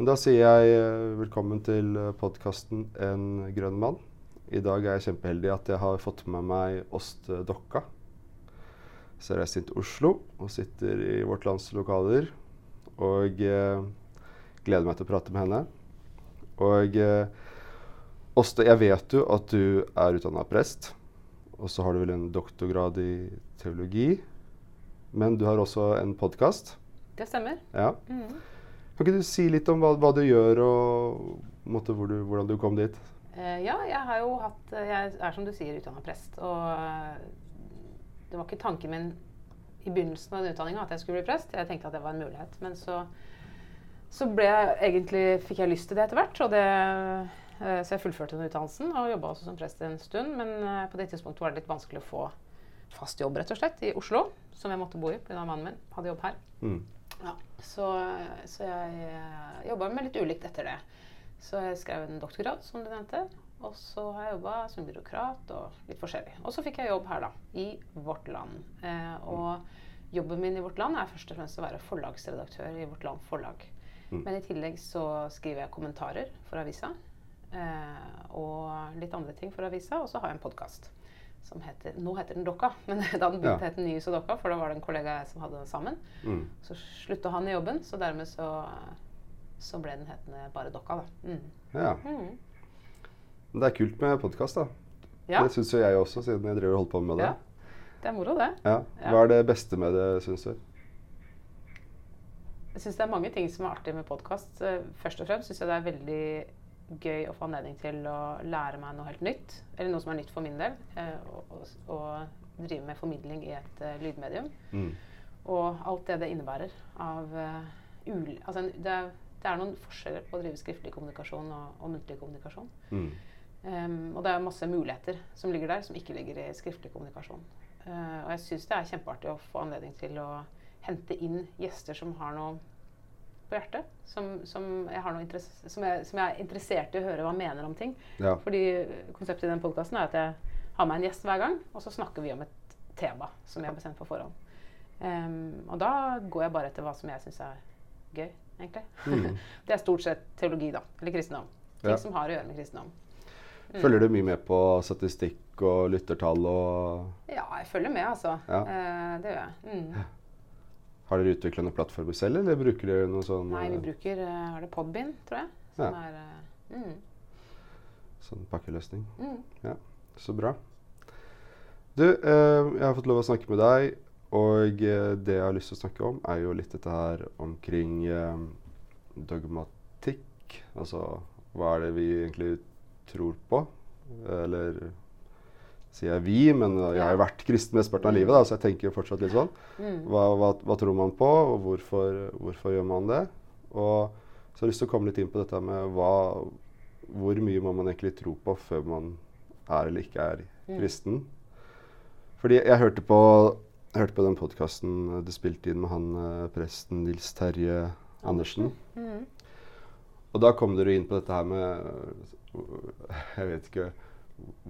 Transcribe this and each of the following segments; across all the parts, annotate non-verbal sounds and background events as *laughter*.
Men da sier jeg eh, velkommen til podkasten 'En grønn mann'. I dag er jeg kjempeheldig at jeg har fått med meg Åste Dokka. Så jeg har reist inn til Oslo og sitter i Vårt Lands lokaler. Og eh, gleder meg til å prate med henne. Og eh, jeg vet jo at du er utdanna prest. Og så har du vel en doktorgrad i teologi. Men du har også en podkast. Det stemmer. Ja. Mhm. Kan ikke du si litt om hva, hva du gjør, og måte, hvor du, hvordan du kom dit? Uh, ja, jeg har jo hatt eh, Jeg er som du sier utdanna prest. Og eh, det var ikke tanken min i begynnelsen av den utdanninga at jeg skulle bli prest. Jeg tenkte at det var en mulighet. Men så, så jeg egentlig, fikk jeg lyst til det etter hvert. Og det, uh, så jeg fullførte den utdannelsen og jobba også som prest en stund. Men uh, på det tidspunktet var det litt vanskelig å få fast jobb rett og slett i Oslo, som jeg måtte bo i pga. mannen min hadde jobb her. Mm. Ja, så, så jeg uh, jobba med litt ulikt etter det. Så jeg skrev en doktorgrad, som du nevnte. Og så har jeg jobba som byråkrat og litt forskjellig. Og så fikk jeg jobb her, da. I Vårt Land. Eh, og jobben min i Vårt Land er først og fremst å være forlagsredaktør i Vårt Land Forlag. Mm. Men i tillegg så skriver jeg kommentarer for avisa. Eh, og litt andre ting for avisa. Og så har jeg en podkast som heter Nå heter den Dokka, *laughs* men da den begynte Ja. het den Nyhus og Dokka, for da var det en kollega jeg som hadde den sammen. Mm. Så slutta han i jobben, så dermed så, så ble den hetende bare Dokka, da. Mm. Ja. Mm. Men Det er kult med podkast, da. Ja, Det syns jo jeg også, siden jeg driver og holder på med det. Ja. det er moro, det. Ja. Ja. Hva er det beste med det, syns du? Jeg syns det er mange ting som er artig med podkast. Først og fremst syns jeg det er veldig gøy å få anledning til å lære meg noe helt nytt. Eller noe som er nytt for min del. eh, Og, og, og drive med formidling i et eh, lydmedium. Mm. Og alt det det innebærer av eh, ul... Altså, det, er, det er noen forskjeller på å drive skriftlig kommunikasjon og, og muntlig kommunikasjon. Mm. Um, og det er masse muligheter som ligger der, som ikke ligger i skriftlig kommunikasjon. Uh, og jeg syns det er kjempeartig å få anledning til å hente inn gjester som har noe på hjertet. Som, som, jeg, som, jeg, som jeg er interessert i å høre hva mener om ting. Ja. Fordi konseptet i den podkasten er at jeg har med en gjest hver gang, og så snakker vi om et tema som jeg har bestemt på forhånd. Um, og da går jeg bare etter hva som jeg syns er gøy, egentlig. Mm. *laughs* det er stort sett teologi, da. Eller kristendom. Ting Ja. som har å gjøre med kristendom. Mm. Følger du mye med på statistikk og lyttertall og Ja, jeg følger med, altså. Ja. Uh, det gjør jeg. Mm. Har dere utvikla noen plattformer selv, eller bruker dere noe sånn Nei, vi eh, bruker uh, er det Podbind, tror jeg. Som Ja. er uh, mm, sånn pakkeløsning? mm. Så bra. Du, jeg har fått lov å snakke med deg, og det jeg har lyst til å snakke om, er jo litt dette her omkring dogmatikk. Altså hva er det vi egentlig tror på? Eller sier jeg vi, men eh, jeg har jo vært kristen mesteparten av livet, da, så jeg tenker jo fortsatt litt sånn. Mm. Hva, hva, hva tror man på, og hvorfor, hvorfor gjør man det? Og så har jeg lyst til å komme litt inn på dette med hva, hvor mye må man egentlig tro på før man er eller ikke er Mm. kristen. Fordi jeg hørte på, jeg hørte på den podkasten du spilte inn med han eh, presten Nils Terje Andersen. Mm. Og da kom dere inn på dette her med Jeg vet ikke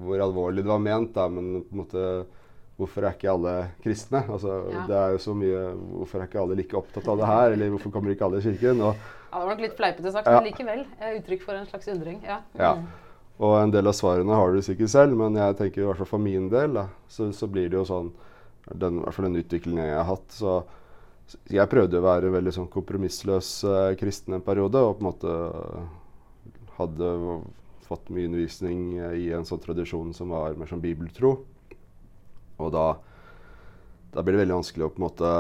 hvor alvorlig det var ment, da, men på en måte Hvorfor er ikke alle kristne? Altså, Ja. Det er jo så mye Hvorfor er ikke alle like opptatt av det her? Eller hvorfor kommer ikke alle i kirken? Og, Ja, det var nok litt fleipete sagt, Ja. men likevel. eh, Uttrykk for en slags undring. Ja. Ja. Og en del av svarene har du sikkert selv, men jeg tenker i hvert fall for min del, da, så, så blir det jo sånn den, I hvert fall den utviklingen jeg har hatt. så så jeg prøvde å være veldig sånn kompromissløs eh, kristen en periode, og på en måte hadde fått mye undervisning eh, i en sånn tradisjon som var mer som bibeltro. Og da, da blir det veldig vanskelig å på en måte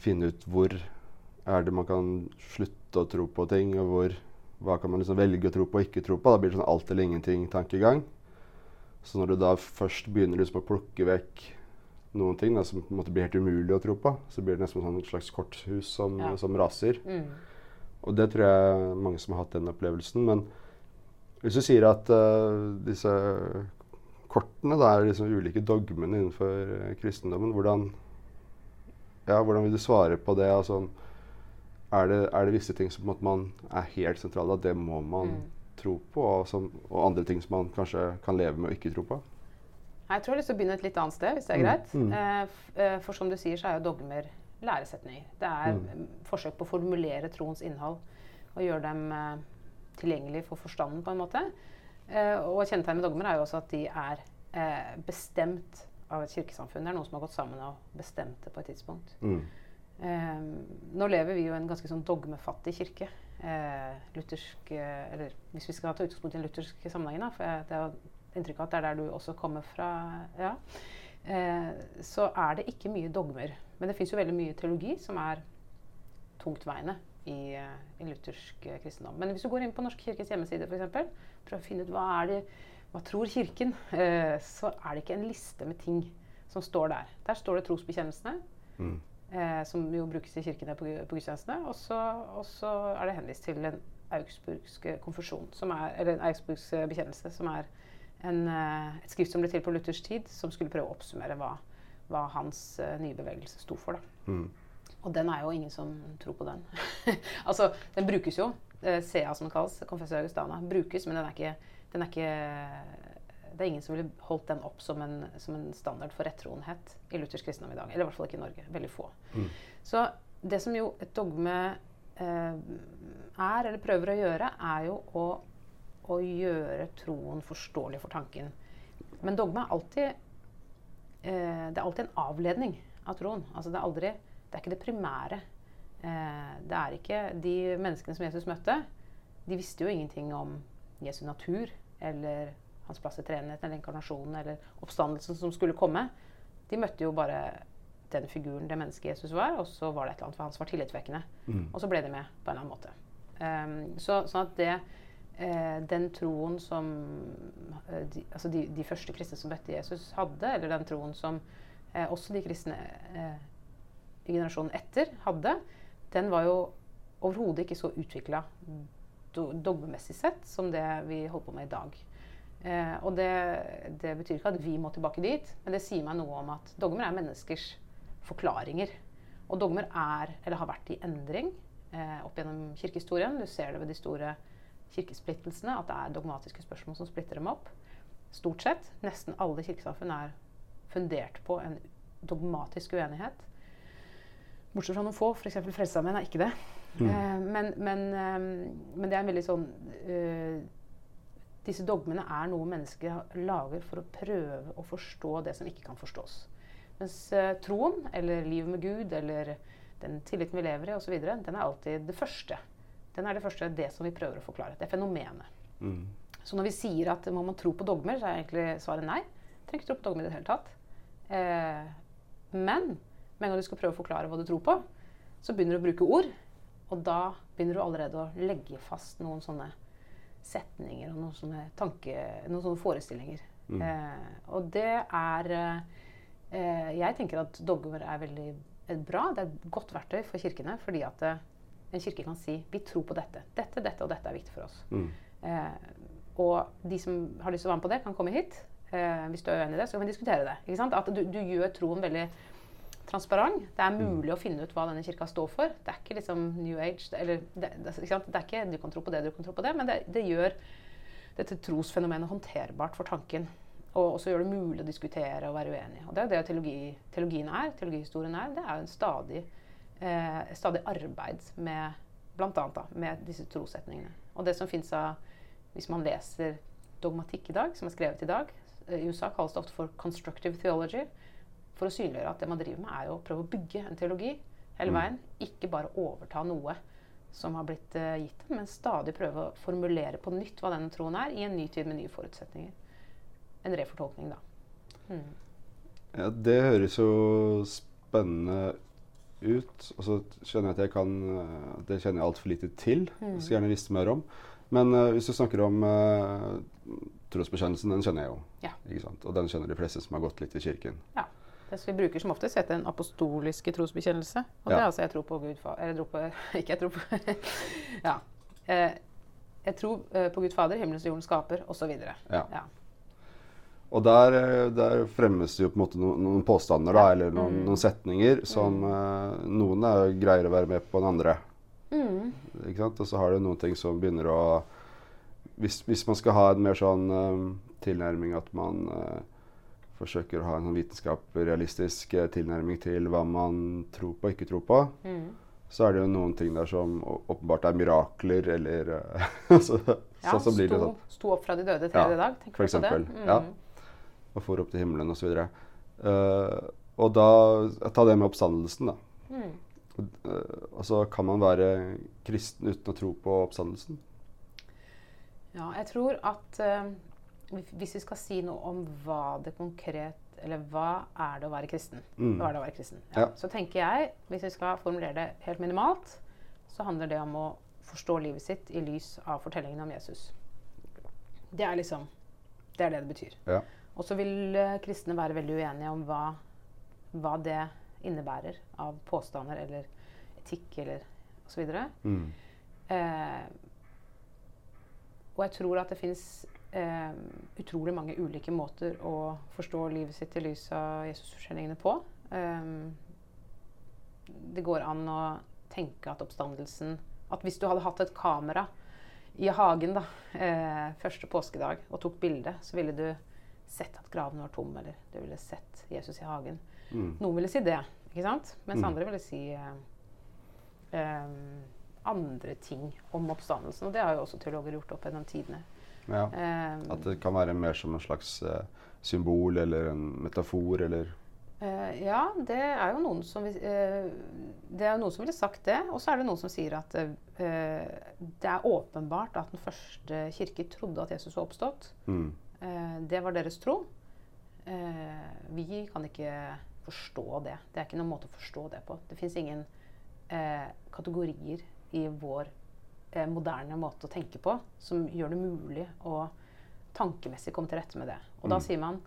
finne ut hvor er det man kan slutte å tro på ting, og hvor, hva kan man liksom velge å tro på og ikke tro på. Da blir det sånn alt eller ingenting-tankegang. Så når du da først begynner liksom å plukke vekk noen ting da, som på en måte blir helt umulig å tro på, så blir det nesten sånn et slags korthus som, Ja. som raser. Mm. Og det tror jeg mange som har hatt den opplevelsen. Men hvis du sier at uh, disse kortene da, er liksom ulike dogmene innenfor eh, kristendommen, hvordan, ja, hvordan vil du svare på det? Altså, er, det er det visse ting som man er helt sentrale, at det må man Mm. tro på, og, som, og andre ting som man kanskje kan leve med å ikke tro på? Jeg tror jeg har lyst til å begynne et litt annet sted, hvis det er Mm, greit. mm. Eh, eh, for som du sier, så er jo dogmer læresetninger. Det er mm, forsøk på å formulere troens innhold og gjøre dem eh, tilgjengelig for forstanden, på en måte. Eh, og kjennetegnet med dogmer er jo også at de er eh, bestemt av et kirkesamfunn. Det er noen som har gått sammen og bestemt det på et tidspunkt. Mm. Eh, nå lever vi jo i en ganske sånn dogmefattig kirke. Eh, luthersk, eh, eller hvis vi skal ta utgangspunkt i den lutherske sammenhengen, da, for jeg, det er jo inntrykk av at det er der du også kommer fra, ja, eh, så er det ikke mye dogmer. Men det fins jo veldig mye teologi som er tungtveiende i, eh, i luthersk eh, kristendom. Men hvis du går inn på Norsk kirkes hjemmeside for eksempel, prøver å finne ut hva er det hva tror Kirken, *laughs* eh, så er det ikke en liste med ting som står der. Der står det trosbekjennelsene, Mm. eh, som jo brukes i kirkene på, på gudstjenestene. Og så, er det henvist til konfesjon, er, eller en augsburgsk bekjennelse, som er en, et skrift som ble til på Luthers tid, som skulle prøve å oppsummere hva, hva hans nye bevegelse sto for. Da. Mm. Og den er jo ingen som tror på den. *laughs* altså, den brukes jo. Eh, CA, som den kalles, Confessio Augustana, brukes, men den er ikke, den er ikke Det er ingen som ville holdt den opp som en, som en standard for rettroenhet i luthersk kristendom i dag. Eller i hvert fall ikke i Norge. Veldig få. Mm. Så det som jo et dogme eh, er, eller prøver å gjøre, er jo å, å gjøre troen forståelig for tanken. Men dogme er alltid eh, Det er alltid en avledning av troen. Altså det, er aldri, det er ikke det primære. Eh, det er ikke De menneskene som Jesus møtte, de visste jo ingenting om Jesu natur eller hans plass i treenigheten eller inkarnasjonen eller oppstandelsen som skulle komme. De møtte jo bare den figuren, det mennesket Jesus var, og så var det et eller annet for han som var tillitvekkende. Mm. Og så ble de med på en eller annen måte. Um, så, sånn at det, eh, den troen som eh, de, altså de, de første kristne som møtte Jesus, hadde, eller den troen som eh, også de kristne eh, generasjonen etter hadde, den var jo overhodet ikke så utvikla dogmemessig sett som det vi holder på med i dag. Eh, og det, det betyr ikke at vi må tilbake dit, men det sier meg noe om at dogmer er menneskers forklaringer. Og dogmer er, eller har vært i endring eh, opp gjennom kirkehistorien. Du ser det ved de store kirkesplittelsene, at det er dogmatiske spørsmål som splitter dem opp. Stort sett. Nesten alle kirkesamfunn er fundert på en dogmatisk uenighet. Bortsett fra noen få, f.eks. Frelsesarmeen er ikke det. Mm. Eh, men, men, eh, men det er en veldig sånn eh, Disse dogmene er noe mennesker lager for å prøve å forstå det som ikke kan forstås. Mens eh, troen, eller livet med Gud, eller den tilliten vi lever i osv., den er alltid det første. Den er det første, det som vi prøver å forklare. Det er fenomenet. Mm. Så når vi sier at må man tro på dogmer, så er egentlig svaret nei. Trenger ikke tro på dogmer i det hele tatt. Men med en gang du skal prøve å forklare hva du tror på, så begynner du å bruke ord. Og da begynner du allerede å legge fast noen sånne setninger og noen sånne, tanke, noen sånne forestillinger. Mm. Eh, og det er eh, Jeg tenker at dogmer er veldig eh, bra. Det er et godt verktøy for kirkene. Fordi at eh, en kirke kan si vi tror på dette. Dette, dette og dette er viktig for oss. Mm. Eh, og de som har lyst til å være med på det, kan komme hit. Eh, hvis du er uenig i det, så kan vi diskutere det. Ikke sant? At du, du gjør troen veldig transparent. Det er mulig å finne ut hva denne kirka står for. Det er ikke liksom New Age. Eller, det, det, det er ikke du kan tro på det, du kan tro på det, men det, det gjør dette trosfenomenet håndterbart for tanken. Og også gjør det mulig å diskutere og være uenig. Og det er det teologi, teologien er. Teologihistorien er. Det er jo en stadig, eh, stadig arbeid med annet med disse trossetningene. Og det som fins av Hvis man leser dogmatikk i dag, som er skrevet i dag eh, I USA kalles det ofte for constructive theology. For å synliggjøre at det man driver med, er jo å prøve å bygge en teologi hele Mm. veien. Ikke bare overta noe som har blitt uh, gitt dem, men stadig prøve å formulere på nytt hva denne troen er, i en ny tid med nye forutsetninger. En refortolkning, da. Mm. Ja, det høres jo spennende ut. Og så skjønner jeg at jeg kan eh, Det kjenner jeg altfor lite til. Mm. Skal gjerne visst mer om. Men uh, hvis du snakker om uh, trosbekjennelsen, den kjenner jeg jo. Ja. Ikke sant? Og den kjenner de fleste som har gått litt i kirken. Som vi bruker som oftest, heter en apostoliske trosbekjennelse. Og det er altså jeg tror på Gud Fader Eller jeg tror på *laughs* Ikke jeg tror på *laughs* Ja. Eh, jeg tror eh, på Gud Fader, himmelens og jorden skaper, osv. Ja. Ja. Og der, eh, der fremmes det jo på en måte noen, noen påstander, da, eller noen, Mm. noen setninger som eh, noen er greier å være med på enn andre. Mm. Ikke sant? Og så har du noen ting som begynner å Hvis, hvis man skal ha en mer sånn eh, tilnærming at man eh, forsøker å ha en sånn vitenskap, realistisk eh, tilnærming til hva man tror på og ikke tror på, Mm. så er det jo noen ting der som åpenbart er mirakler, eller eh, *laughs* så, Ja, sånn så blir det sånn. sto opp fra de døde Ja, tredje dag. Tenker for du på det? Mm. ja. Og for opp til himmelen osv. Uh, og da Ta det med oppstandelsen, da. Mm. Eh, altså, kan man være kristen uten å tro på oppstandelsen? Ja, jeg tror at eh, hvis vi skal si noe om hva det konkret Eller hva er det å være kristen? Mm. Hva er det å være kristen? Ja. Så tenker jeg, hvis vi skal formulere det helt minimalt, så handler det om å forstå livet sitt i lys av fortellingen om Jesus. Det er liksom Det er det det betyr. Ja. Og så vil eh, kristne være veldig uenige om hva, hva det innebærer av påstander eller etikk eller osv. Mm. Eh, og jeg tror at det fins eh, utrolig mange ulike måter å forstå livet sitt i lys av Jesusforskjellingene på. Eh, det går an å tenke at oppstandelsen At hvis du hadde hatt et kamera i hagen da, eh, første påskedag og tok bilde, så ville du sett at graven var tom, eller du ville sett Jesus i hagen. Mm. Noen ville si det, ikke sant? Mens Mm. andre ville si eh, eh, andre ting om oppstandelsen. Og det har jo også teologer gjort opp gjennom tidene. Ja. Eh, At det kan være mer som en slags uh, symbol eller en metafor eller uh, ja, det er jo noen som eh, Det er jo noen som ville sagt det. Og så er det noen som sier at det er åpenbart at den første kirke trodde at Jesus var oppstått. mm. Det var deres tro. Vi kan ikke forstå det. Det er ikke noen måte å forstå det på. Det fins ingen kategorier i vår moderne måte å tenke på som gjør det mulig å tankemessig komme til rette med det. Og da Mm. sier man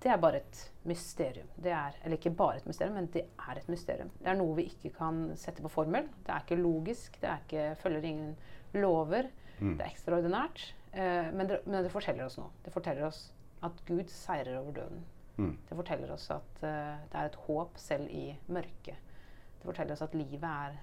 det er bare et mysterium. Det er, eller ikke bare et mysterium, men det er et mysterium. Det er noe vi ikke kan sette på formel. Det er ikke logisk. Det er ikke, følger ingen lover. Mm. Det er ekstraordinært. Eh, men, det, men det forteller oss noe. Det forteller oss at Gud seirer over døden. Mm. Det forteller oss at eh, det er et håp selv i mørket. Det forteller oss at livet er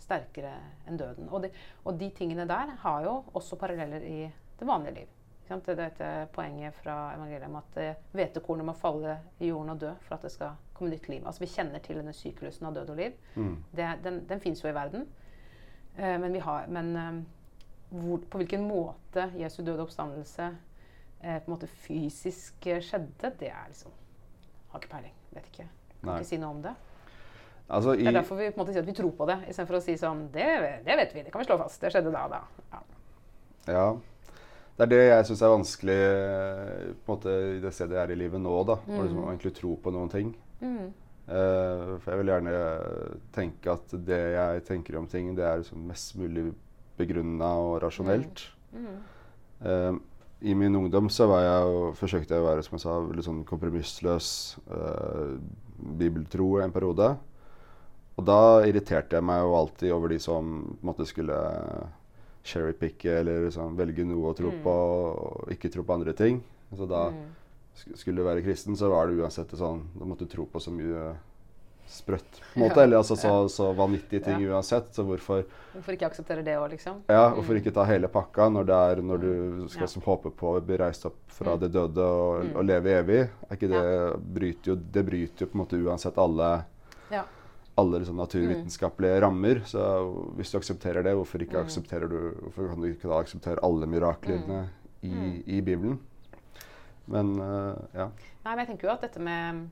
sterkere enn døden. Og de, og de tingene der har jo også paralleller i det vanlige liv. Det er dette poenget fra evangeliet om at eh, hvetekornet må falle i jorden og dø for at det skal komme nytt liv. Altså Vi kjenner til denne syklusen av død og liv. Mm. Det, den den fins jo i verden. Eh, men vi har, men eh, hvor, på hvilken måte Jesu døde oppstandelse eh, på en måte fysisk eh, skjedde, det er liksom Har ikke peiling. Vet ikke. Kan Nei. ikke si noe om det. Altså, i, Det er derfor vi på en måte sier at vi tror på det, istedenfor å si sånn det, det vet vi, det kan vi slå fast. Det skjedde da og da. Ja. Ja. Det er det jeg syns er vanskelig måte, i det stedet jeg er i livet nå. da, Å liksom, å egentlig tro på noen ting. Mm. Uh, for jeg vil gjerne tenke at det jeg tenker om ting, det er liksom mest mulig begrunna og rasjonelt. Mm. Uh, I min ungdom så var jeg, jo- forsøkte jeg å være som jeg sa, litt sånn kompromissløs eh, bibeltro en periode. Og da irriterte jeg meg jo alltid over de som måte skulle cherrypicke eller liksom velge noe å tro Mm. på og ikke tro på andre ting. Så da Mm. skulle du være kristen, så var det uansett sånn Da måtte du tro på så mye sprøtt, på en måte. Eller altså så, så vanvittige ting Ja. uansett. Så hvorfor Hvorfor ikke akseptere det òg, liksom? ja, hvorfor ikke ta hele pakka når, det er, når du skal Ja. som håpe på å bli reist opp fra Mm. det døde og, Mm. og leve evig? Er ikke det, bryter jo, det bryter jo på en måte uansett alle, Ja. Alle liksom naturvitenskapelige rammer. Så hvis du aksepterer det, hvorfor, ikke Mm. aksepterer du, hvorfor kan du ikke da akseptere alle miraklene i, Mm. i Bibelen? Men uh, ja. Nei, men jeg tenker jo at dette med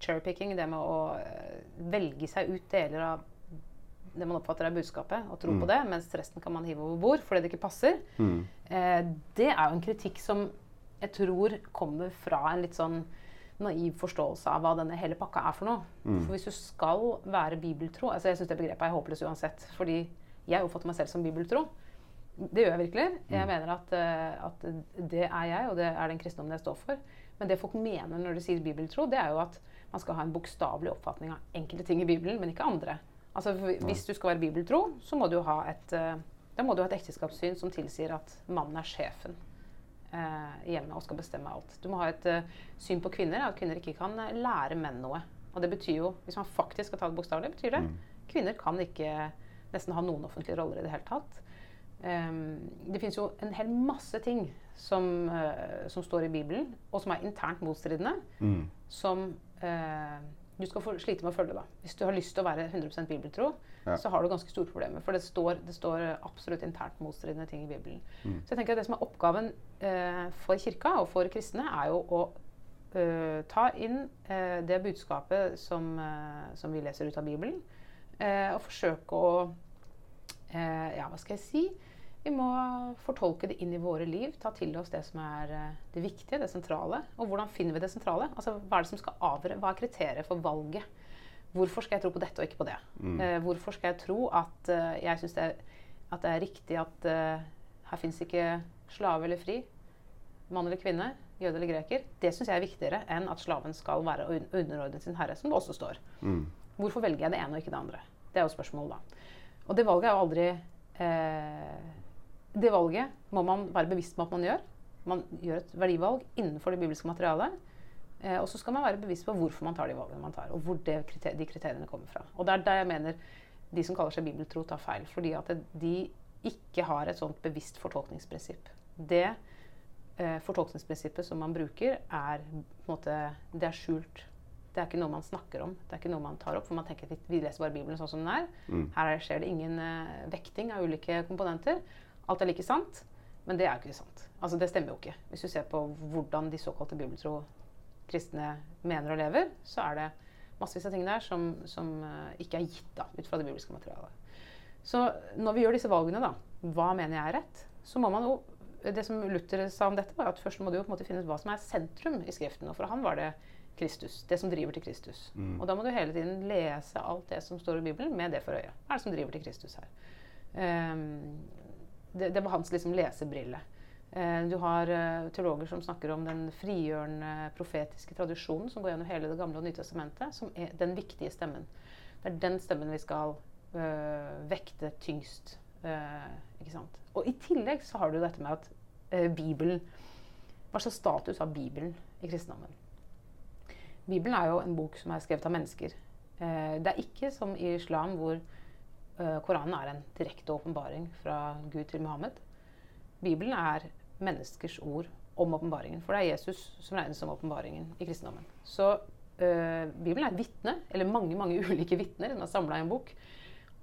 cherrypicking, det med å eh, velge seg ut deler av det man oppfatter er budskapet, og tro Mm. på det, mens resten kan man hive over bord fordi det ikke passer, Mm. eh, det er jo en kritikk som jeg tror kommer fra en litt sånn naiv forståelse av hva denne hele pakka er for noe. Mm. For hvis du skal være bibeltro altså Jeg syns det begrepet er håpløst uansett. Fordi jeg oppfatter meg selv som bibeltro. Det gjør jeg virkelig. Jeg Mm. mener at, eh, at det er jeg, og det er den kristendommen jeg står for. Men det folk mener når de sier bibeltro, det er jo at man skal ha en bokstavelig oppfatning av enkelte ting i Bibelen, men ikke andre. Altså, Hvis du skal være bibeltro, så må du ha et, eh, da må du ha et ekteskapssyn som tilsier at mannen er sjefen i hjemmet og skal bestemme alt. Du må ha et eh, syn på kvinner, at kvinner ikke kan eh, lære menn noe. Og det betyr jo, hvis man faktisk skal ta det bokstavelig, betyr det Mm. kvinner kan ikke nesten ha noen offentlige roller i det hele tatt. Um, det fins jo en hel masse ting som, uh, som står i Bibelen, og som er internt motstridende, Mm. som eh, du skal få slite med å følge. da. Hvis du har lyst til å være 100% bibeltro, Ja. så har du ganske store problemer. For det står, det står absolutt internt motstridende ting i Bibelen. Mm. Så jeg tenker at det som er oppgaven eh, for kirka og for kristne, er jo å eh, ta inn eh, det budskapet som, eh, som vi leser ut av Bibelen, eh, og forsøke å eh, Ja, hva skal jeg si? Vi må fortolke det inn i våre liv, ta til oss det som er eh, det viktige, det sentrale. Og hvordan finner vi det sentrale? Altså, Hva er det som skal avgjøre? Hva er kriteriet for valget? Hvorfor skal jeg tro på dette og ikke på det? Eh, hvorfor skal jeg tro at uh, jeg syns det, at det er riktig at uh, her fins ikke slave eller fri, mann eller kvinne, jøde eller greker? Det syns jeg er viktigere enn at slaven skal være un- underordnet sin herre, som det også står. Mm. Hvorfor velger jeg det ene og ikke det andre? Det er jo spørsmålet, da. Og det valget er jo aldri eh, Det valget må man være bevisst på at man gjør. Man gjør et verdivalg innenfor det bibelske materialet. Eh, og så skal man være bevisst på hvorfor man tar de valgene man tar, og hvor de kriteriene kommer fra. Og det er der jeg mener de som kaller seg bibeltro, tar feil. Fordi at de ikke har et sånt bevisst fortolkningsprinsipp. Det eh, fortolkningsprinsippet som man bruker, er måte, det er skjult. Det er ikke noe man snakker om. Det er ikke noe man tar opp, for man tenker at vi, leser bare Bibelen sånn som den er. Mm. Her er- skjer det ingen eh, vekting av ulike komponenter. Alt er like sant, men det er jo ikke sant. Altså Det stemmer jo ikke. Hvis du ser på hvordan de såkalte bibeltro kristne mener og lever, så er det massevis av ting der som, som eh, ikke er gitt da, ut fra det bibelske materialet. Så når vi gjør disse valgene, da, hva mener jeg er rett, så må man jo Det som Luther sa om dette, var at først må du jo på en måte finne ut hva som er sentrum i Skriften. Og for han var det Kristus. Det som driver til Kristus. Mm. Og da må du hele tiden lese alt det som står i Bibelen, med det for øye. Hva er det som driver til Kristus her? Ehm, det, det var hans liksom lesebrille. Eh, du har eh, teologer som snakker om den frigjørende profetiske tradisjonen som går gjennom hele Det gamle og nye testamentet, som er den viktige stemmen. Det er den stemmen vi skal øh, vekte tyngst. øh? Og i tillegg så har du dette med at øh, Bibelen Hva slags status har Bibelen i kristendommen? Bibelen er jo en bok som er skrevet av mennesker. Det er ikke som i islam, hvor Koranen er en direkte åpenbaring fra Gud til Muhammed. Bibelen er menneskers ord om åpenbaringen. For det er Jesus som regnes som åpenbaringen i kristendommen. Så øh, Bibelen er et vitne, eller mange mange *laughs* ulike vitner den er samla i en bok,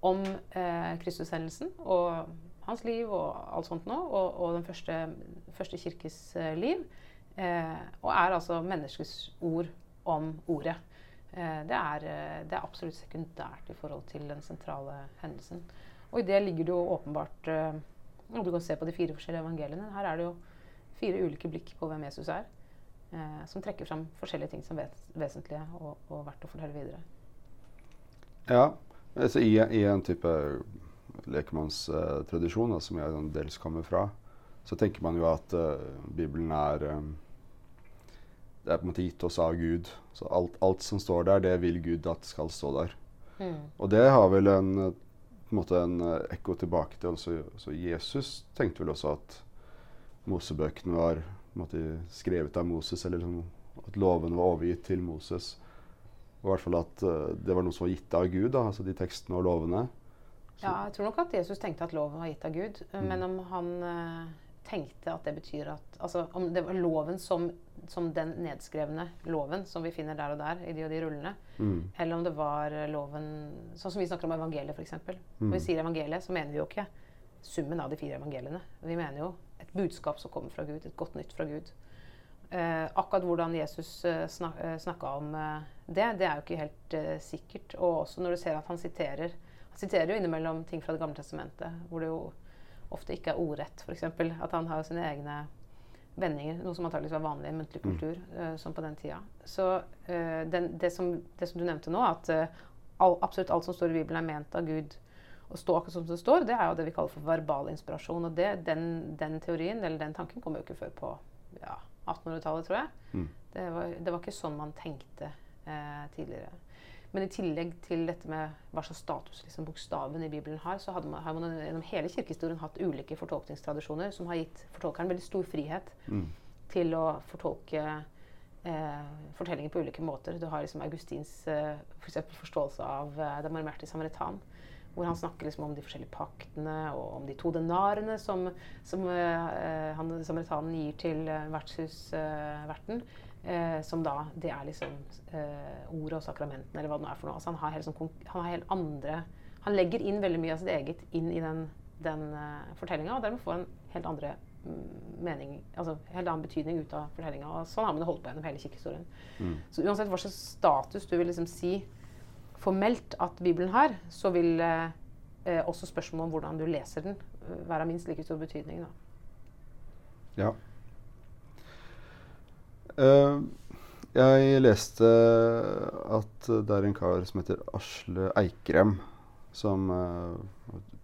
om eh, Kristushendelsen og hans liv og alt sånt nå, og, og den første, første kirkes eh, liv. Eh, og er altså menneskets ord om ordet. Eh, det, er, eh, det er absolutt sekundært i forhold til den sentrale hendelsen. Og i det ligger det jo åpenbart når og Du kan se på de fire forskjellige evangeliene. Her er det jo fire ulike blikk på hvem Jesus er. Eh, som trekker fram forskjellige ting som er vesentlige og, og verdt å fortelle videre. Ja, altså i, i en type lekmannstradisjon uh, som jeg dels kommer fra, så tenker man jo at uh, Bibelen er um, Det er på en måte gitt oss av Gud. Så alt, alt som står der, det vil Gud at skal stå der. Og det har vel en, eh, på en en uh, ekko tilbake til også, også Jesus tenkte vel også at Mosebøkene var måte, skrevet av Moses, eller liksom, at lovene var overgitt til Moses. Og i hvert fall at uh, det var noe som var gitt av Gud, da, altså de tekstene og lovene. Ja, jeg tror nok at Jesus tenkte at loven var gitt av Gud. Men om han eh, tenkte at det betyr at Altså om det var loven som, som den nedskrevne loven som vi finner der og der i de og de rullene, Mm. eller om det var loven Sånn som vi snakker om evangeliet, f.eks. Når vi sier evangeliet, så mener vi jo ikke summen av de fire evangeliene. Vi mener jo et budskap som kommer fra Gud, et godt nytt fra Gud. Eh, akkurat hvordan Jesus eh, snak, eh, snakka om eh, det, det er jo ikke helt eh, sikkert. Og også når du ser at han siterer Han siterer jo innimellom ting fra Det gamle testamentet, hvor det jo ofte ikke er ordrett, f.eks. At han har sine egne vendinger, noe som antakeligvis var vanlig i muntlig kultur eh, som på den tida. Så uh, den, det, som, det som du nevnte nå, at uh, all, absolutt alt som står i Bibelen, er ment av Gud å stå akkurat som det står, det er jo det vi kaller for verbal inspirasjon. Og det, den, den teorien, eller den tanken, kom jo ikke før på ja, 1800-tallet, tror jeg. Mm. Det, var, det var ikke sånn man tenkte eh, tidligere. Men i tillegg til dette med hva slags status liksom, bokstaven i Bibelen har, så man, har man gjennom hele kirkehistorien hatt ulike fortolkningstradisjoner som har gitt fortolkeren veldig stor frihet Mm. til å fortolke eh, fortellinger på ulike måter. Du har liksom Augustins eh, for forståelse av eh, den marmerte samaritan. Hvor han snakker liksom om de forskjellige paktene og om de to denarene som, som eh, han, samaritanen gir til eh, vertshusverten. Eh, som da Det er liksom eh, ordet og sakramentene, eller hva det nå er for noe. Altså han, har helt sånn, han har helt andre Han legger inn veldig mye av sitt eget inn i den, den uh, fortellinga, og dermed får en helt andre mm, mening Altså helt annen betydning ut av fortellinga. Og sånn har man det holdt på gjennom hele kirkehistorien. Mm. Så uansett hva slags status du vil liksom si formelt at Bibelen har, så vil eh, eh, også spørsmålet om hvordan du leser den, eh, være av minst like stor betydning. Da. Ja. Eh, jeg leste at det er en kar som heter Asle Eikrem, som uh,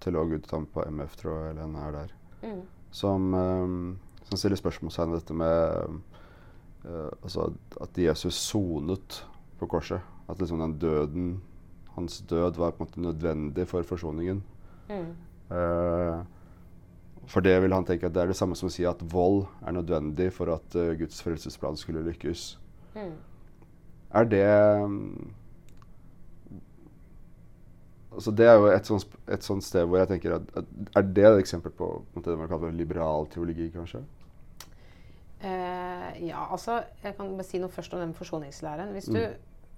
teologutdannet på MF, tror jeg, eller han er der, Mm. som, eh, som stiller spørsmålstegn ved dette med eh, altså at- Jesus sonet på korset. At liksom den døden, hans død, var på en måte nødvendig for forsoningen. Mm. Eh, for det vil han tenke at det er det samme som å si at vold er nødvendig for at uh, Guds frelsesplan skulle lykkes. Mm. Er det um, Altså Det er jo et sånt, et sånt sted hvor jeg tenker at, at Er det et eksempel på, på det man kaller liberal teologi, kanskje? Uh, ja, altså Jeg kan bare si noe først om den forsoningslæren. Hvis Mm. du,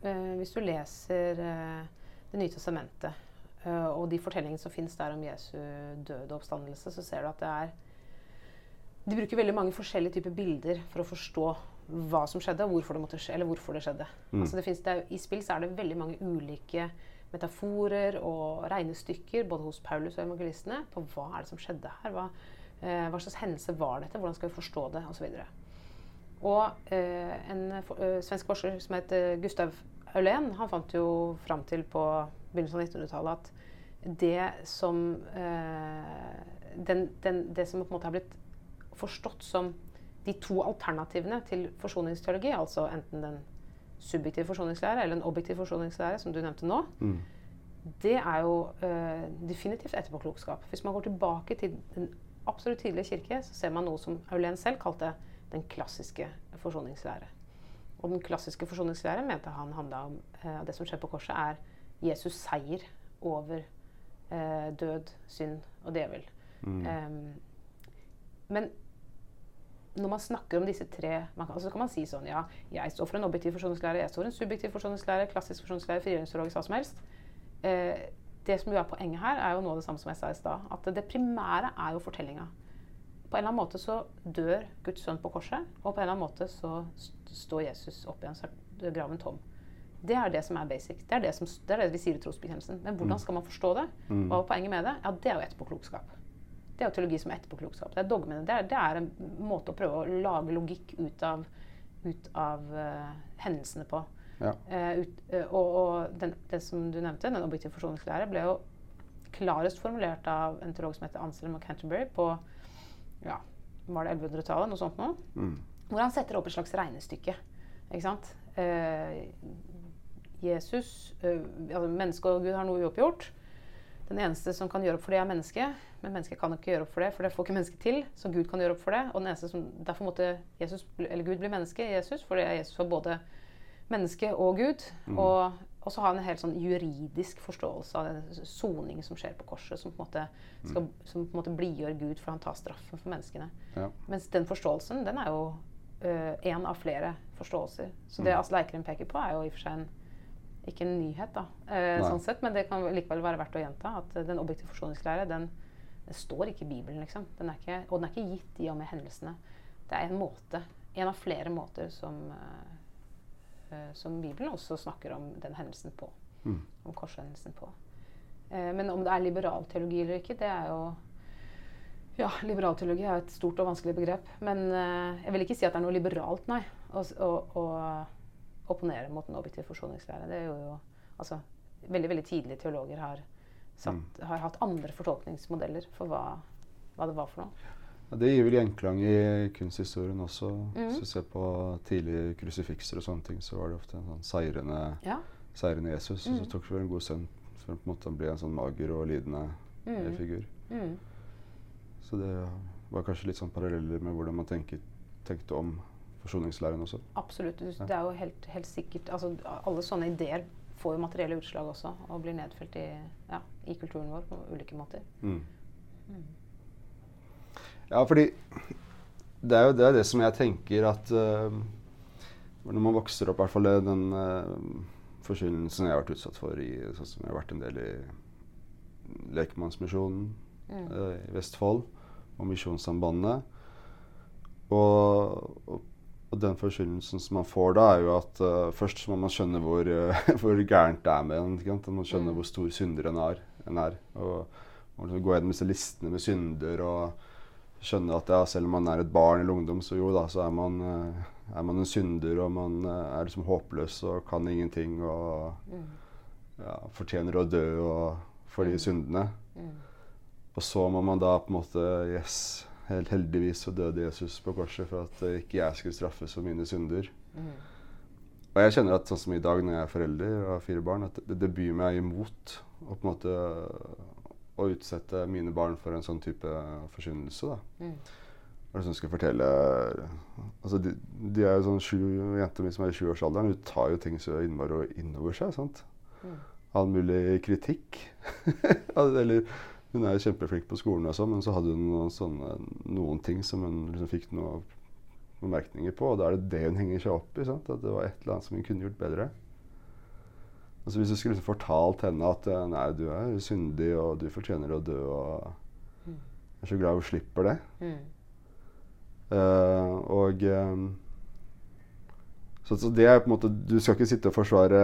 eh, hvis du leser Det nye testamentet og de fortellingene som fins der om Jesu død og oppstandelse, så ser du at det er De bruker veldig mange forskjellige typer bilder for å forstå hva som skjedde, og hvorfor det måtte hvorfor det skjedde. Mm. Altså det finnes, det er, I spill så er det veldig mange ulike metaforer og regnestykker både hos Paulus og evangelistene på hva er det som skjedde her. Hva, eh, hva slags hendelse var dette? Hvordan skal vi forstå det? Og, så videre. og eh, en for, eh, svensk forsker som het eh, Gustav Aulén, han fant jo fram til på begynnelsen av 1900-tallet at det som eh, den, den, Det som på en måte har blitt forstått som de to alternativene til forsoningsteologi, altså enten den subjektive forsoningslære eller en objektiv forsoningslære, som du nevnte nå, Mm. det er jo eh, definitivt etterpåklokskap. Hvis man går tilbake til den absolutt tidlige kirke, så ser man noe som Aulén selv kalte den klassiske forsoningslære. Og den klassiske forsoningslære mente han handla om eh, det som skjer på korset, er Jesus seier over eh, død, synd og djevel. Mm. Um, men når man snakker om disse tre man kan, altså kan man si sånn Ja, jeg står for en objektiv forsoningslære, jeg står for en subjektiv forsoningslære, klassisk forsoningslære, frigjøringsteologisk, hva som helst. Eh, det som jo er poenget her, er jo noe av det samme som jeg sa i stad. At det primære er jo fortellinga. På en eller annen måte så dør Guds sønn på korset, og på en eller annen måte så st- står Jesus opp igjen, så er graven tom. Det er det som er basic. Det er det, som, det, er det vi sier i trosbekjennelsen. Men hvordan skal man forstå det? Mm. Hva er poenget med det? Ja, det er jo etterpåklokskap. Det er jo teologi som er etterpåklokskap. Det er dogmene. Det er, det er en måte å prøve å lage logikk ut av, ut av uh, hendelsene på. Ja. Uh, ut, uh, og og den, det som du nevnte, den objektive forsoningslære, ble jo klarest formulert av en teolog som heter Anselm og Canterbury på ja, var det 1100-tallet, noe sånt noe. Mm. Hvor han setter opp et slags regnestykke. Ikke sant? Eh, Jesus eh, altså Menneske og Gud har noe uoppgjort. Den eneste som kan gjøre opp for det, er mennesket. Men mennesket kan ikke gjøre opp for det, for det får ikke mennesket til. Så Gud kan gjøre opp for det. Og den eneste som, derfor måtte Jesus, eller Gud bli menneske i Jesus, for det er Jesus for både menneske og Gud. Mm. Og, og så han en helt sånn juridisk forståelse av den soning som skjer på korset, som på en måte, skal, som på en måte blidgjør Gud for han tar straffen for menneskene. Ja. Mens den forståelsen, den er jo én av flere forståelser. Så Mm. det Asle Eikrem peker på, er jo i og for seg en, ikke en nyhet, da, eh, sånn sett, men det kan likevel være verdt å gjenta. At den objektive forsoningslære, den, den står ikke i Bibelen, liksom. Den er ikke, og den er ikke gitt i og med hendelsene. Det er en måte, en av flere måter som, eh, eh, som Bibelen også snakker om den hendelsen på. Mm. Om korshendelsen på. Eh, men om det er liberal teologi eller ikke, det er jo ja, liberal teologi er et stort og vanskelig begrep. Men eh, jeg vil ikke si at det er noe liberalt, nei, Og, og, å opponere mot den objektive forsoningslære. Det er jo, jo altså, veldig veldig tidlige teologer har, satt, har hatt andre fortolkningsmodeller for hva, hva det var for noe. Ja, det gir vel gjenklang i kunsthistorien også. Mm. Hvis du ser på tidlige krusifikser og sånne ting, så var det ofte en sånn seirende, Ja. seirende Jesus. Og Mhm. så tok det vel en god sønn for han på en måte ble en sånn mager og lidende eh, Mhm. figur. Mm. Så det var kanskje litt sånn paralleller med hvordan man tenket, tenkte om forsoningslæren også. Absolutt. Det er jo helt, helt sikkert altså, Alle sånne ideer får jo materielle utslag også, og blir nedfelt i, ja, i kulturen vår på ulike måter. Mm. Mm. Ja, fordi det er jo det, er det som jeg tenker at uh, Når man vokser opp, i hvert fall den uh, forkynnelsen jeg har vært utsatt for i sånn som jeg har vært en del i Lekemannsmisjonen mm. uh, i Vestfold og Misjonssambandet. Og, og, og, den forkynnelsen som man får da, er jo at uh, først må man skjønne hvor, *laughs* hvor gærent det er med en. Man skjønner mm. hvor stor synder en er. En er og, og liksom gå gjennom disse listene med synder og skjønne at ja, selv om man er et barn eller ungdom, så jo da, så er man er man en synder, og man er liksom håpløs og kan ingenting og mm. ja, fortjener å dø for de mm. syndene. Mm. Og så må man da på en måte Yes, helt heldigvis så døde Jesus på korset for at uh, ikke jeg skulle straffes for mine synder. Mm. Og jeg kjenner at sånn som i dag når jeg er forelder og har fire barn, at det, det byr meg imot å på en måte å utsette mine barn for en sånn type forkynnelse. da. Mm Og er det som skal fortelle altså de, de, er jo sånn sju jenter som er i 20-årsalderen. Hun tar jo ting så innmari innover seg. sant? Mm. All mulig kritikk. *laughs* Eller hun er jo kjempeflink på skolen, og sånn, men så hadde hun noen, sånne, noen ting som hun liksom fikk noen bemerkninger på. Og da er det det hun henger seg opp i. sant? At det var et eller annet som hun kunne gjort bedre. Altså Hvis du skulle liksom fortalt henne at nei, du er syndig, og du fortjener å dø, og mm. jeg er så glad hun slipper det. Mm. Uh, og um, så, så, det er på en måte Du skal ikke sitte og forsvare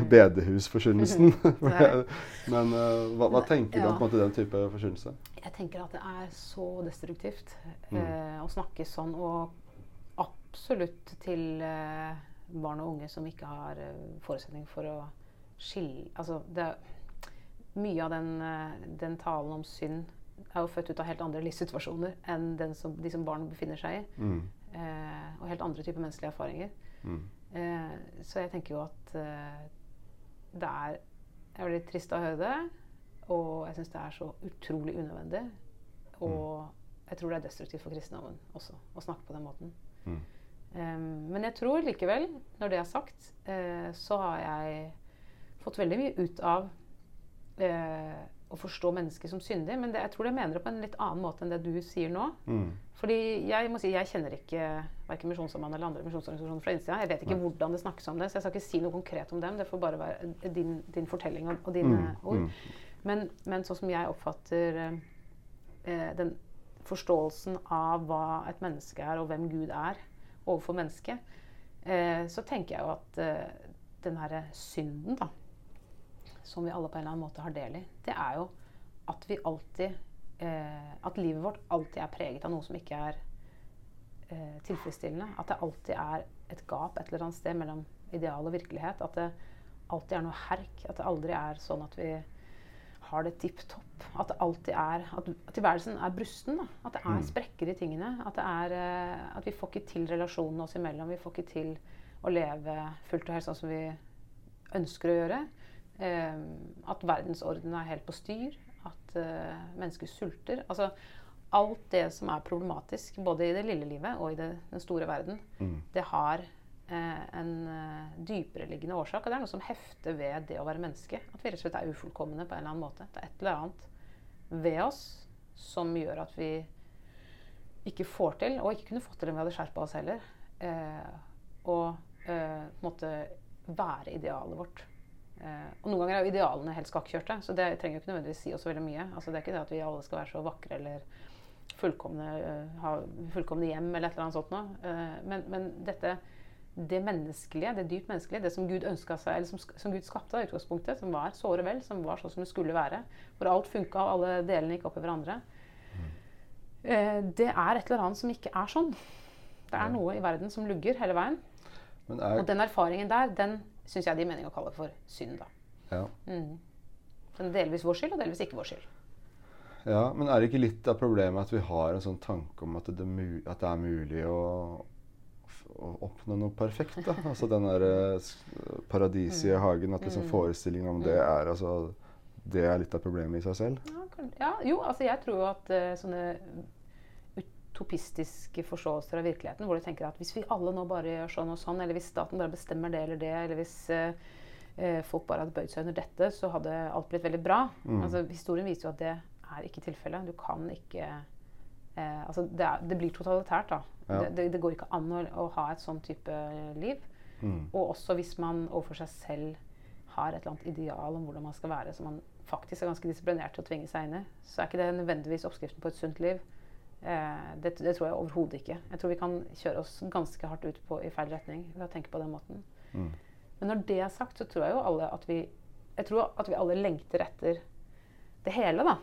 mm. bedehusforkynnelsen. *laughs* *laughs* Men uh, hva, hva, tenker du om måte, den type forkynnelse? Jeg tenker at det er så destruktivt mm. uh, å snakke sånn. Og absolutt til barn og unge som ikke har forutsetning for å skille Altså, det mye av den, den talen om synd er jo født ut av helt andre livssituasjoner enn som, de som barn befinner seg i. Mm. Eh, og helt andre typer menneskelige erfaringer. Mm. Eh, så jeg tenker jo at eh, det er Jeg blir trist å høre det. Og jeg syns det er så utrolig unødvendig. Og mm. jeg tror det er destruktivt for kristendommen også å snakke på den måten. Um, men jeg tror likevel, når det er sagt, eh, så har jeg fått veldig mye ut av eh, å forstå mennesket som syndig. Men det, jeg tror jeg mener det på en litt annen måte enn det du sier nå. Mm. Fordi jeg må si, jeg kjenner ikke verken Misjonssambandet eller andre misjonsorganisasjoner fra innsida. Jeg vet ikke Nei. hvordan det snakkes om det, så jeg skal ikke si noe konkret om dem. Det får bare være din, din fortelling og, og dine mm. ord. Mm. Men, men, sånn som jeg oppfatter eh, den forståelsen av hva et menneske er, og hvem Gud er overfor mennesket, eh, så tenker jeg jo at eh, den herre synden, da som vi alle på en eller annen måte har del i, det er jo at vi alltid eh, At livet vårt alltid er preget av noe som ikke er eh, tilfredsstillende. At det alltid er et gap et eller annet sted mellom ideal og virkelighet. At det alltid er noe herk. At det aldri er sånn at vi har det tipp topp. At det alltid er At tilværelsen er brusten. Da. At det er mm. sprekker i tingene. At, det er, eh, at vi får ikke til relasjonene oss imellom. Vi får ikke til å leve fullt og helt sånn som vi ønsker å gjøre. Eh, at verdensordenen er helt på styr. At eh, mennesker sulter. Altså alt det som er problematisk, både i det lille livet og i det, den store verden, mm. det har eh, en uh, dypereliggende årsak. Og det er noe som hefter ved det å være menneske. At vi rett og slett er ufullkomne på en eller annen måte. Det er et eller annet ved oss som gjør at vi ikke får til, og ikke kunne fått til om vi hadde skjerpa oss heller, eh, å eh, på en måte være idealet vårt. Eh, og Noen ganger er jo idealene helt skakkjørte, så det trenger jo ikke nødvendigvis si oss veldig mye. Altså, det er ikke det at vi alle skal være så vakre eller fullkomne, uh, ha fullkomne hjem eller et eller annet sånt noe. Uh, men, men, dette, det menneskelige, det dypt menneskelige, det som Gud ønska seg, eller som, som, Gud skapte i utgangspunktet, som var såre vel, som var sånn som det skulle være, hvor alt funka og alle delene gikk opp i hverandre, uh, det er et eller annet som ikke er sånn. Det er noe i verden som lugger hele veien. Er... Og den erfaringen der, den syns jeg det gir mening å kalle for synd. da. Ja. Mm. Delvis vår skyld, og delvis ikke vår skyld. Ja, Men er det ikke litt av problemet at vi har en sånn tanke om at det, at det er mulig å, å, oppnå noe perfekt? da? *laughs* Altså den der uh, paradiset i mm. hagen, at liksom mm. forestillingen om det mm. er altså, det er litt av problemet i seg selv? Ja, ja jo, altså jeg tror jo at uh, sånne utopistiske forståelser av virkeligheten, hvor du tenker at hvis vi alle nå bare gjør sånn og sånn, eller hvis staten bare bestemmer det eller det, eller hvis eh, eh folk bare hadde bøyd seg under dette, så hadde alt blitt veldig bra. Mm. Altså, historien viser jo at det er ikke tilfellet. Du kan ikke eh, altså det, er, det, blir totalitært, da. Ja. Det, det, det, går ikke an å, å, ha et sånn type liv. Mm. Og også hvis man overfor seg selv har et eller annet ideal om hvordan man skal være, som man faktisk er ganske disiplinert til å tvinge seg inn i, så er ikke det nødvendigvis oppskriften på et sunt liv. Eh, det, det, tror jeg overhodet ikke. Jeg tror vi kan kjøre oss ganske hardt ut på, i feil retning ved å tenke på den måten. Mm. Men når det er sagt, så tror jeg jo alle at vi jeg tror at vi alle lengter etter det hele, da.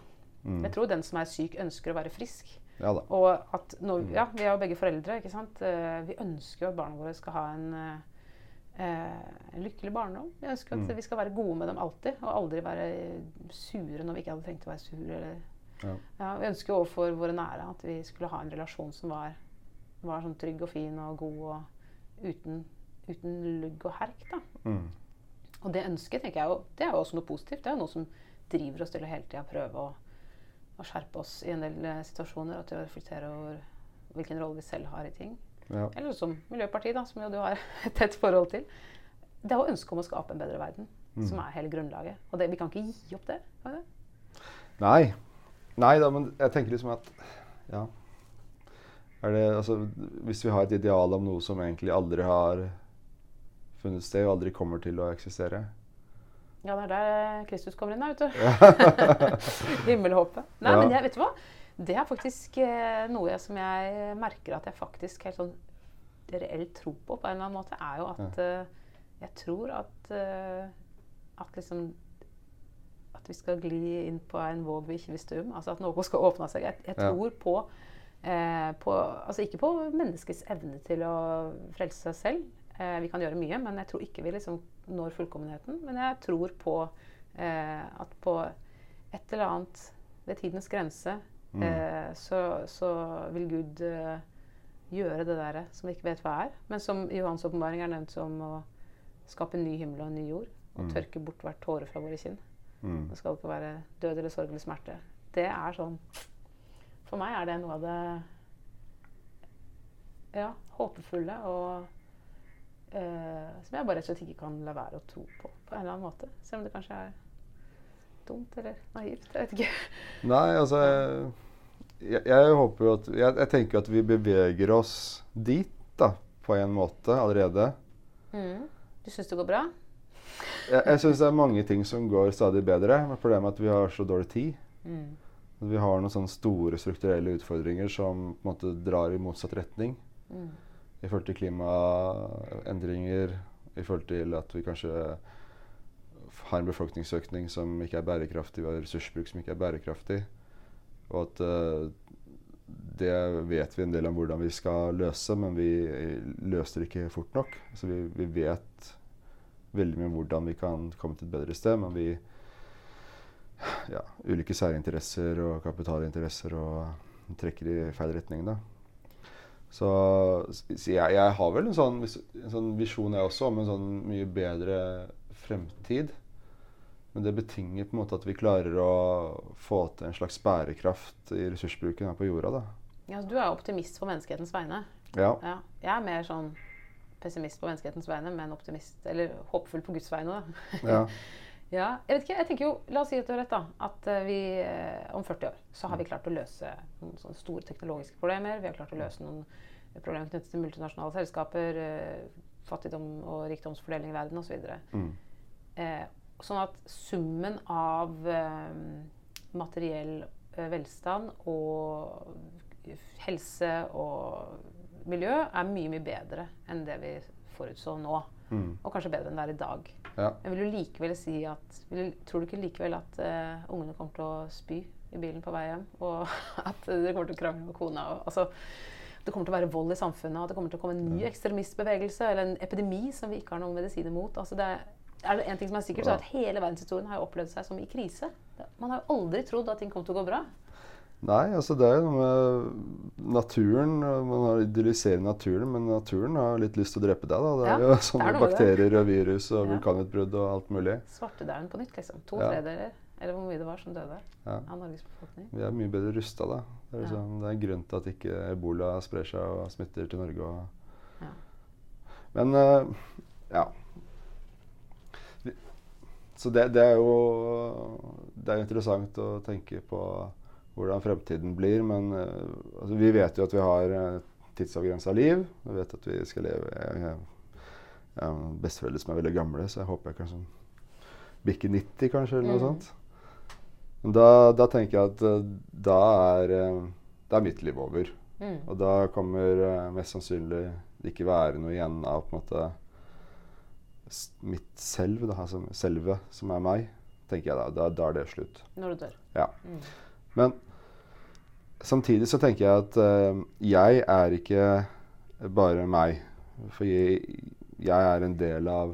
Mm. Jeg tror den som er syk, ønsker å være frisk. Ja, og at når, mm. ja, vi er jo begge foreldre. ikke sant? Uh, vi ønsker jo at barna våre skal ha en, uh, en lykkelig barndom. Vi ønsker at mm. vi skal være gode med dem alltid, og aldri være sure når vi ikke hadde tenkt å være sure. Ja. Ja, vi ønsker overfor våre nære at vi skulle ha en relasjon som var, var sånn trygg og fin og god og uten, uten lugg og herk. da. Mm. Og det ønsket tenker jeg jo, det er jo også noe positivt. Det er jo noe som driver oss til å hele tida prøve å, å, skjerpe oss i en del uh, situasjoner. Og til å reflektere over hvilken rolle vi selv har i ting. Ja. Eller som Miljøpartiet, da, som jo du har *laughs* et tett forhold til. Det er jo ønsket om å skape en bedre verden mm. som er hele grunnlaget. Og det, vi kan ikke gi opp det. det? Nei. Nei da, men jeg tenker liksom at Ja. Er det, altså, hvis vi har et ideal om noe som egentlig aldri har funnet sted og aldri kommer til å eksistere. Ja, det er der Kristus kommer inn, da, vet du. *laughs* Himmelhåpet. Nei, ja. men jeg, vet du hva? Det er faktisk eh, noe jeg, som jeg merker at jeg faktisk helt sånn reelt tror på, på en eller annen måte, er jo at ja. uh, jeg tror at uh, at liksom vi skal gli inn på en våg vi ikke visste om. Altså at noe skal åpne seg. Jeg, jeg tror på, eh, på, Altså ikke på menneskets evne til å frelse seg selv, Eh, vi kan gjøre mye, men jeg tror ikke vi liksom når fullkommenheten. Men jeg tror på eh, at på et eller annet ved tidens grense mm. eh, så, så, vil Gud eh, gjøre det der som vi ikke vet hva er, men som Johans åpenbaring er nevnt som å skape en ny himmel og en ny jord. Og mm. tørke bort hvert tåre fra våre kinn. Mm. Det skal ikke være død eller sorg eller smerte. Det er sånn For meg er det noe av det ja, håpefulle og eh, som jeg bare rett og slett ikke kan la være å tro på på en eller annen måte. Selv om det kanskje er dumt eller naivt. Jeg vet ikke. Nei, altså Jeg, jeg håper jo at jeg, jeg, tenker at vi beveger oss dit, da, på en måte allerede. Mm. Du syns det går bra? Jeg jeg syns det er mange ting som går stadig bedre. Men problemet er at vi har så dårlig tid. Mm. Vi har noen sånne store strukturelle utfordringer som på en måte drar i motsatt retning. Mm i forhold til klimaendringer, i forhold til at vi kanskje har en befolkningsøkning som ikke er bærekraftig, vi har ressursbruk som ikke er bærekraftig. Og at uh, det vet vi en del om hvordan vi skal løse, men vi løser det ikke fort nok. Så vi, vi, vet veldig mye om hvordan vi kan komme til et bedre sted, men vi ja, Ulike særinteresser og kapitalinteresser og trekker i feil retning. da. Så, så jeg, jeg, har vel en sånn, en sånn visjon jeg også om en sånn mye bedre fremtid. Men det betinger på en måte at vi klarer å få til en slags bærekraft i ressursbruken her på jorda. da. Ja, Du er optimist på menneskehetens vegne. Ja. ja. Jeg er mer sånn pessimist på menneskehetens vegne, men optimist, eller håpefull på Guds vegne. da. ja. *laughs* ja. Jeg vet ikke, jeg tenker jo, La oss si at du har rett. da, At uh, vi uh, om 40 år så har vi klart å løse noen sånne store teknologiske problemer. Vi har klart å løse noen problemer knyttet til multinasjonale selskaper, eh, fattigdom og rikdomsfordeling i verden osv. Så mm. eh, sånn at summen av eh, materiell eh, velstand og helse og miljø er mye, mye bedre enn det vi forutså nå. Mm. Og kanskje bedre enn det er i dag. Ja. Men vil du likevel si at vil, Tror du ikke likevel at uh, ungene kommer til å spy i bilen på vei hjem? Og *laughs* at dere kommer til å krangle med kona? Og, altså, det kommer til å være vold i samfunnet, at det kommer til å komme en ny ekstremistbevegelse eller en epidemi som vi ikke har noen medisiner mot. Altså det er det en ting som er sikkert, så er at Hele verdenshistorien har opplevd seg som i krise. Man har jo aldri trodd at ting kom til å gå bra. Nei, altså det er jo noe med naturen. Man har idylliserer naturen, men naturen har litt lyst til å drepe deg. da. Det er ja, jo sånne bakterier og virus og ja. vulkanutbrudd og alt mulig. Svartedauden på nytt, liksom. To ja. tredjedeler, eller hvor mye det var som døde ja. av Norges befolkning. Vi er mye bedre rusta da. Det er, liksom, det er, grunn til at ikke ebola sprer seg og smitter til Norge. Og, ja. Men uh, ja. Så det, det, er jo Det er interessant å tenke på hvordan fremtiden blir. Men uh, altså, vi vet jo at vi har uh, tidsavgrensa liv. Vi vet at vi skal leve Jeg, jeg, jeg har besteforeldre som er veldig gamle, så jeg håper jeg sånn bikke 90, kanskje, eller noe mm. sånt. Men da, da, tenker jeg at uh, da, er, da er mitt liv over. Mm. Og da kommer mest sannsynlig det ikke være noe igjen av på en måte mitt selv, da, altså selve, som er meg, tenker jeg da. Da, da er det slutt. Når du dør. Ja. Mm. Men samtidig så tenker jeg at uh, jeg er ikke bare meg. For jeg, jeg, er en del av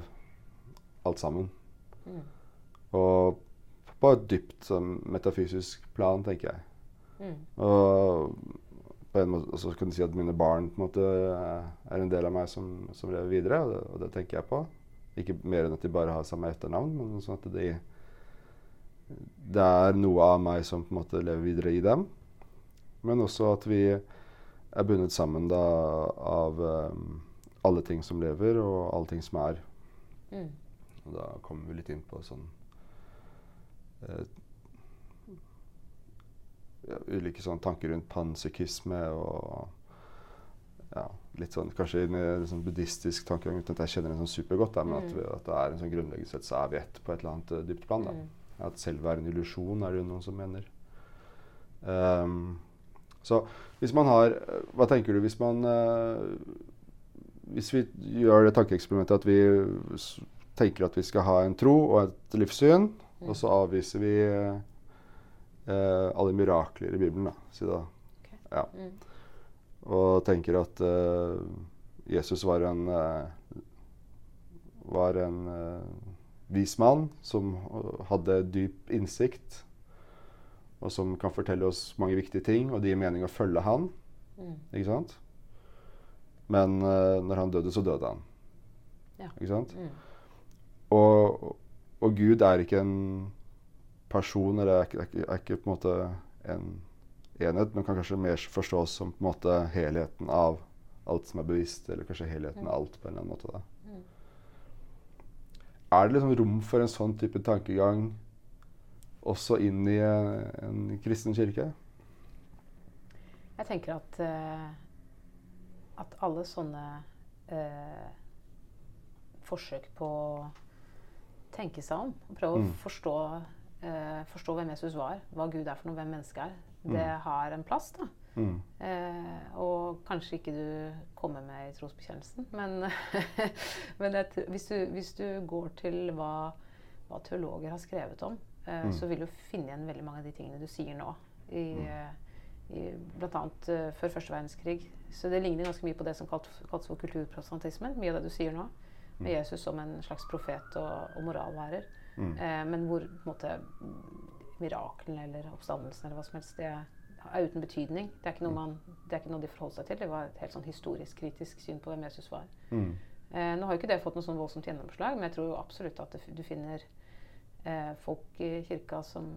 alt sammen. Mm. Og på et dypt sånn, metafysisk plan, tenker jeg. Mm. Og på en måte, så kan du si at mine barn på en måte er en del av meg som, som lever videre, og det, og det tenker jeg på. Ikke mer enn at de bare har samme etternavn, men sånn at de, det er noe av meg som på en måte lever videre i dem. Men også at vi er bundet sammen da av um, alle ting som lever, og alle ting som er. Mm. Og da kommer vi litt inn på sånn uh, ja, ulike sånn tanker rundt panpsykisme og ja, litt sånn, kanskje en, en sånn buddhistisk tankegang uten at jeg kjenner den sånn supergodt, men mm. at, vi, at, det er en sånn grunnleggende sett så er vi ett på et eller annet uh, dypt plan. Da. Mm. At selv er en illusjon, er det jo noen som mener. Um, så hvis man har Hva tenker du hvis man uh, Hvis vi gjør det tankeeksperimentet at vi tenker at vi skal ha en tro og et livssyn, mm. og så avviser vi uh, alle mirakler i Bibelen, da. Si da. Okay. Ja. Mm og tenker at uh, Jesus var en, var en vis mann som hadde dyp innsikt, og som kan fortelle oss mange viktige ting, og det gir mening å følge han. Mm. Ikke sant? Men når han døde, så døde han. Ja. Ikke sant? Mm. Og, og, Gud er ikke en person, eller er, er, er ikke på en måte en enhet, men kan kanskje mer forstås som på en måte helheten av alt som er bevisst, eller kanskje helheten av alt på en eller annen måte. da. Mm. Er det liksom rom for en sånn type tankegang også inn i en, en kristen kirke? Jeg tenker at, uh, at alle sånne uh, forsøk på å tenke seg om, prøve mm. å forstå, uh, forstå hvem Jesus var, hva Gud er for noe, hvem mennesket er, det mm. har en plass. da. Mm. Eh, og kanskje ikke du kommer med i trosbekjennelsen, men, *laughs* men et, hvis, du, hvis, du, går til hva, hva teologer har skrevet om, eh, mm. så vil du finne igjen veldig mange av de tingene du sier nå. I, mm. i, blant annet uh, før første verdenskrig. Så det ligner ganske mye på det som kaltes for kulturprotestantismen. Mye av det du sier nå. Med mm. Jesus som en slags profet og, og moralværer. Mm. Eh, men hvor på en måte miraklene eller oppstandelsen eller hva som helst, det er uten betydning. Det er mm. man, det er ikke noe de forholder seg til. Det var et helt sånn historisk kritisk syn på hvem Jesus var. Mm. Eh, nå har jo ikke det fått noe sånn voldsomt gjennomslag, men jeg tror absolutt at det, du finner eh, folk i kirka som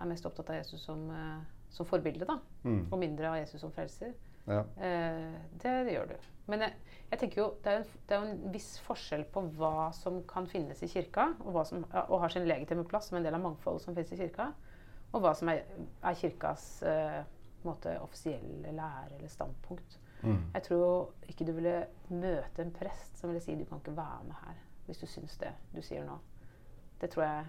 er mest opptatt av Jesus som, eh, som forbilde, da. Mm. Og mindre av Jesus som frelser. Ja. Eh, det, det, gjør du. Men jeg, jeg tenker jo, det er, en, det er, en, viss forskjell på hva som kan finnes i kirka, og, som, og har sin legitime plass som en del av mangfoldet som finnes i kirka, og hva som er, er kirkas uh, måte, offisielle lære eller standpunkt. Mm. Jeg tror ikke du ville møte en prest som ville si du kan ikke være med her hvis du syns det du sier nå. Det tror jeg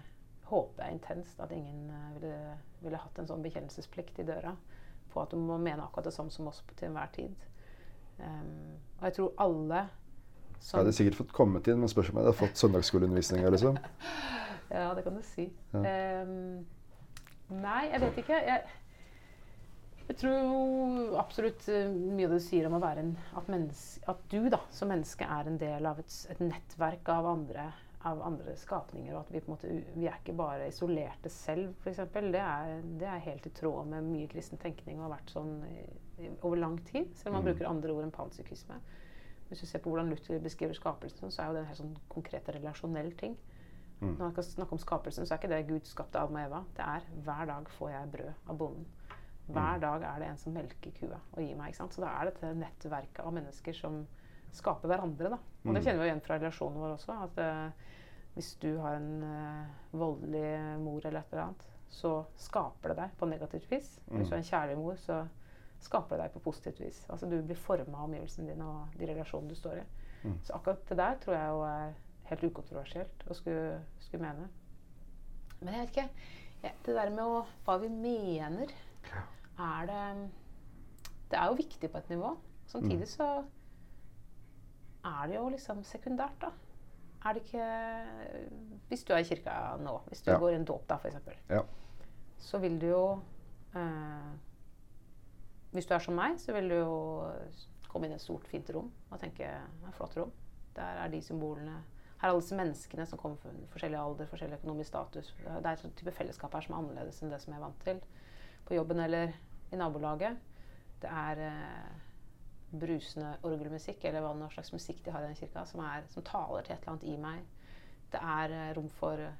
håper jeg intenst at ingen uh, ville, ville hatt en sånn bekjennelsesplikt i døra på at du må mene akkurat det samme som oss til enhver tid. Um, og jeg tror alle som Jeg hadde sikkert fått kommet inn, men spørsmålet er om jeg hadde fått søndagsskoleundervisning. Liksom. *laughs* ja, det kan du si. Ja. Um, nei, jeg vet ikke. Jeg, jeg tror absolutt uh, mye av det du sier om å være en, at, at, du da, som menneske er en del av et, et nettverk av andre av andre skapninger. Og at vi på en måte, vi er ikke bare isolerte selv, f.eks. Det, er, det er helt i tråd med mye kristen tenkning og har vært sånn i, over lang tid. Selv om man mm. bruker andre ord enn panpsykisme. Hvis du ser på hvordan Luther beskriver skapelsen, så er jo det en helt sånn konkret relasjonell ting. Mm. Når man snakker snakke om skapelsen, så er ikke det Gud skapte Adam og Eva. Det er hver dag får jeg brød av bonden. Hver mm. dag er det en som melker kua og gir meg. Så da er dette nettverket av mennesker som skaper hverandre. da. Og det mm. kjenner vi igjen fra relasjonen vår også. at uh, hvis du har en uh, voldelig mor eller et eller annet, så skaper det deg på negativt vis. Hvis du er en kjærlig mor, så skaper det deg på positivt vis. Altså Du blir forma av omgivelsene dine og de relasjonene du står i. Mm. Så akkurat det der tror jeg jo er helt ukontroversielt å skulle, skulle mene. Men jeg vet ikke. Ja, det der med å, hva vi mener Er det Det er jo viktig på et nivå. Samtidig så er det jo liksom sekundært, da. Er det ikke Hvis du er i kirka nå, hvis du Ja. går i en dåp, da, f.eks., Ja. så vil du jo eh, Hvis du er som meg, så vil du jo komme inn i et stort, fint rom og tenke det er et flott rom. Der er de symbolene Her er alle disse menneskene som kommer fra forskjellig alder, forskjellig økonomisk status. Det er et type fellesskap her som er annerledes enn det som jeg er vant til på jobben eller i nabolaget. Det er eh, brusende orgelmusikk, eller hva noe slags musikk de har i den kirka, som, er, som taler til et eller annet i meg. Det er eh, rom for eh,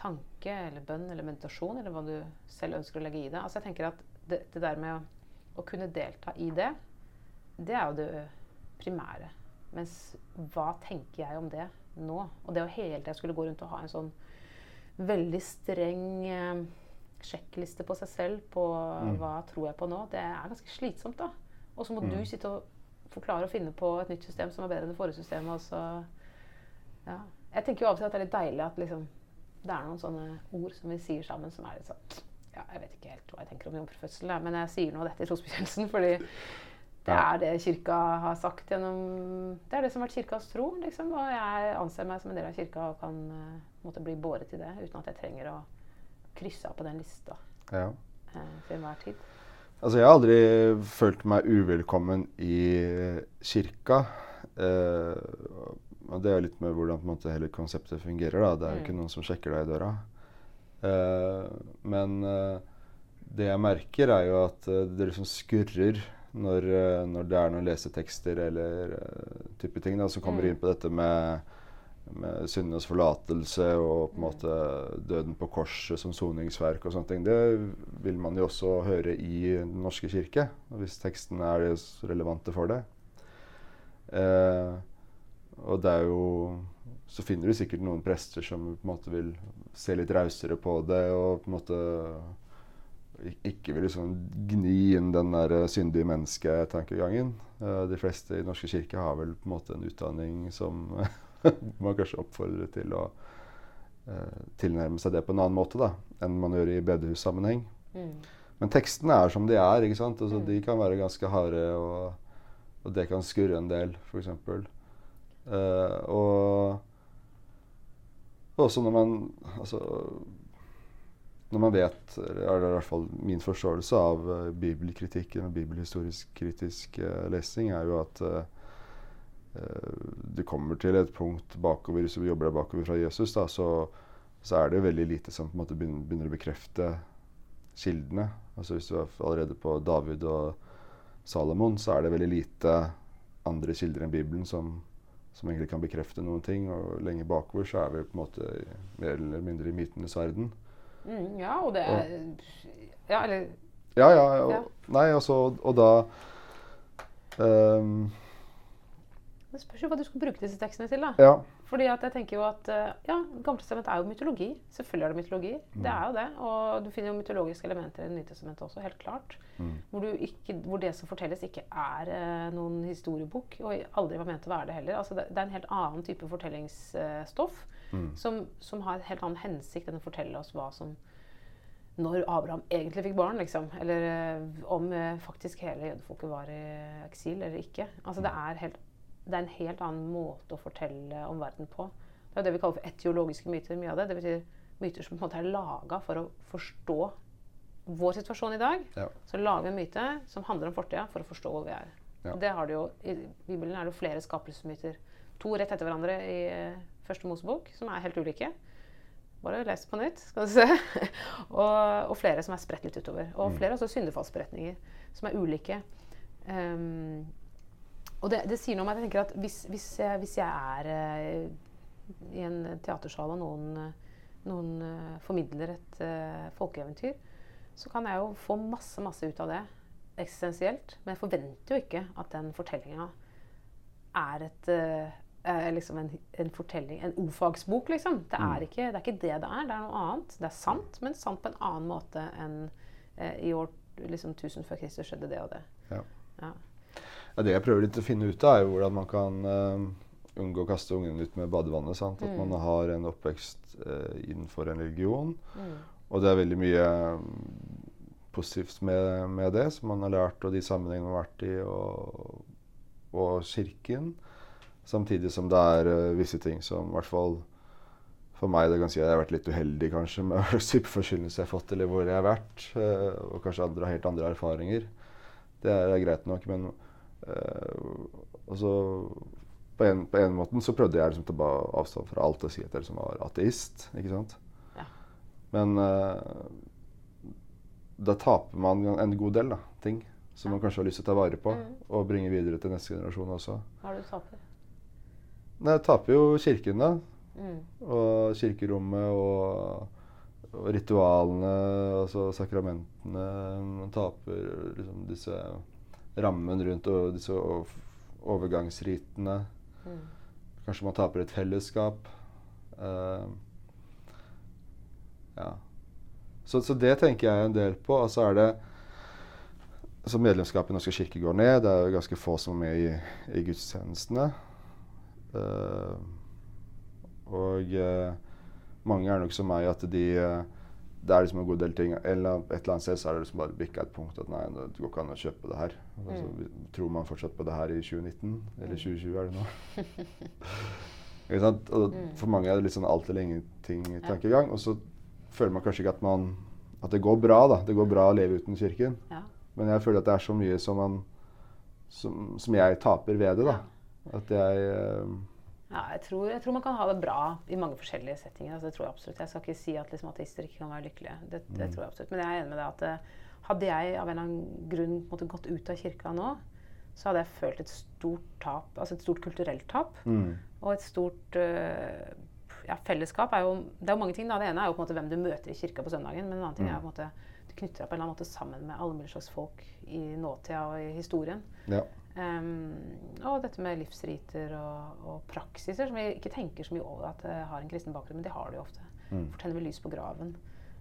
tanke eller bønn eller meditasjon, eller hva du selv ønsker å legge i det. Altså jeg tenker at det, det der med å, å kunne delta i det, det er jo det primære. Mens hva tenker jeg om det nå? Og det å hele tida skulle gå rundt og ha en sånn veldig streng eh, sjekkliste på seg selv på Mm. hva tror jeg på nå, det er ganske slitsomt, da. Og så må Mm. du sitte og forklare og finne på et nytt system som er bedre enn det forrige systemet. Og så, ja. Jeg tenker jo av og til at det er litt deilig at liksom, det er noen sånne ord som vi sier sammen som er litt sånn ja, Jeg vet ikke helt hva jeg tenker om jomfrufødsel, men jeg sier nå dette i trosbekjennelsen fordi det er det kirka har sagt gjennom Det er det som har vært kirkas tro, liksom. Og jeg anser meg som en del av kirka og kan eh, måtte bli båret til det uten at jeg trenger å krysse av på den lista ja. eh, til enhver tid. Altså, jeg har aldri følt meg uvelkommen i kirka. Eh, og det er litt med hvordan måte, hele konseptet fungerer. Da. Det er jo Mm. ikke noen som sjekker deg i døra. Eh, men eh, det jeg merker, er jo at eh, det liksom skurrer når, eh, når det er noen lesetekster eller uh, type ting da, som kommer Mm. inn på dette med med syndenes forlatelse og på en Mm. måte døden på korset som soningsverk og sånne ting. Det vil man jo også høre i Den norske kirke, hvis tekstene er det relevante for det. Uh, og det er jo Så finner du sikkert noen prester som på en måte vil se litt rausere på det og på en måte ikke vil liksom gni inn den der eh, syndige mennesketankegangen. Eh, de fleste i norske kirke har vel på en måte en utdanning som *laughs* man kanskje oppfordrer til å eh, tilnærme seg det på en annen måte da, enn man gjør i bedehussammenheng. Mm. Men tekstene er som de er. ikke sant? Altså, Mm. De kan være ganske harde, og, og det kan skurre en del, f.eks. Uh, og også når man altså, Når man vet, eller er i hvert fall min forståelse av uh, bibelkritikken og bibelhistorisk kritisk uh, lesing, er jo at uh, uh, du kommer til et punkt bakover, hvis du jobber deg bakover fra Jesus, da, så, så er det veldig lite som på en måte begynner, å bekrefte kildene. Altså Hvis du er allerede på David og Salomon, så er det veldig lite andre kilder enn Bibelen som, som egentlig kan bekrefte noen ting. Og lenger bakover så er vi på en måte mer eller mindre i mytenes verden. Mm, ja, og det er Ja, eller Ja, ja. Og, Ja. Nei, altså Og da um, Det spørs jo hva du skal bruke disse tekstene til. da. Ja. Fordi at jeg tenker jo at eh, ja, Gamletestamentet er jo mytologi. Selvfølgelig er det mytologi. Det er jo det. Og du finner jo mytologiske elementer i Det nye testamentet også, helt klart. Mm. Hvor, du ikke, hvor det som fortelles, ikke er eh, noen historiebok, og aldri var ment å være det heller. Altså det, det er en helt annen type fortellingsstoff Mm. som, som har en helt annen hensikt enn å fortelle oss hva som når Abraham egentlig fikk barn, liksom. Eller eh, om eh, faktisk hele jødefolket var i eksil eller ikke. Altså det er, helt, det er en helt annen måte å fortelle om verden på. Det er det vi kaller for etiologiske myter. mye av Det Det betyr myter som på en måte er laga for å forstå vår situasjon i dag. Ja. Så lager vi en myte som handler om fortida, for å forstå hvor vi er. Ja. Det har det jo, I Bibelen er det jo flere skapelsesmyter. To rett etter hverandre i eh, første Mosebok, som er helt ulike. Bare les på nytt, skal du se. *laughs* og, og flere som er spredt litt utover. Og Mm. flere også syndefallsberetninger som er ulike. Um, og det, det sier noe om at jeg tenker at hvis, hvis, jeg, hvis jeg er uh, i en teatersal og noen, noen uh, formidler et uh, folkeeventyr, så kan jeg jo få masse, masse ut av det eksistensielt. Men jeg forventer jo ikke at den fortellinga er et, eh, liksom en, en fortelling, en ordfagsbok, liksom. Det er, Mm. ikke, det er ikke det det er. Det er noe annet. Det er sant, men sant på en annen måte enn eh, i år liksom 1000 før Kristus skjedde det og det. Ja. Ja. Ja, det jeg prøver litt å finne ut av, er jo hvordan man kan eh, unngå å kaste ungen ut med badevannet. Sant? At Mm. man har en oppvekst eh, innenfor en religion. Mm. Og det er veldig mye mm, positivt med, med det, som man har lært, og de sammenhengene man har vært i, og, og kirken. Samtidig som det er uh, visse ting som i hvert fall for meg det kan si at jeg har vært litt uheldig kanskje med *laughs* hva type forkynnelse jeg har fått, eller hvor jeg har vært. Uh, og kanskje andre har helt andre erfaringer. Det er, greit nok, men uh, altså, på, en, på en måte så prøvde jeg liksom å ta avstand fra alt og si at jeg liksom var ateist. ikke sant? Ja. Men da taper man en god del da, ting som man kanskje har lyst til å ta vare på Mm. og bringe videre til neste generasjon også. Hva har du taper? Nei, jeg taper jo kirken, da. Mm. Og kirkerommet og, og ritualene, altså sakramentene. Man taper liksom disse rammen rundt og disse overgangsritene. Mm. Kanskje man taper et fellesskap. Uh, ja. Så, så det tenker jeg en del på. Og så er det så Medlemskapet i Norske kirke går ned. Det er jo ganske få som er med i, i gudstjenestene. Eh, og eh, mange er nok som meg at de eh, Det er liksom en god del ting eller Et eller annet sted så er det liksom bare bikka et punkt at nei, det går ikke an å kjøpe det her. Altså, Mm. tror man fortsatt på det her i 2019? Eller 2020 er det nå? *laughs* Ikke sant? Og Mm. For mange er det litt sånn alt eller ingenting-tankegang. Og så føler man kanskje ikke at man At det går bra, da. Det går bra å leve uten kirken. Ja. Men jeg føler at det er så mye som man Som, som jeg taper ved det, da. At jeg uh, Ja, jeg tror, jeg tror man kan ha det bra i mange forskjellige settinger. Altså, det tror jeg absolutt. Jeg skal ikke si at liksom, ateister ikke kan være lykkelige. Det, det Mm. tror jeg absolutt. Men jeg er enig med deg at eh, hadde jeg av en eller annen grunn måte, gått ut av kirka nå, så hadde jeg følt et stort tap, altså et stort kulturelt tap. mm, Og et stort uh, ja, fellesskap er jo Det er jo mange ting. da. Det ene er jo på en måte hvem du møter i kirka på søndagen. Men en annen ting er jo på en måte du knytter deg på en eller annen måte sammen med alle mulige slags folk i nåtida og i historien. Ja. Ehm, og dette med livsriter og, og praksiser som vi ikke tenker så mye over at det har en kristen bakgrunn, men det har det jo ofte. Mm. Hvorfor tenner vi lys på graven?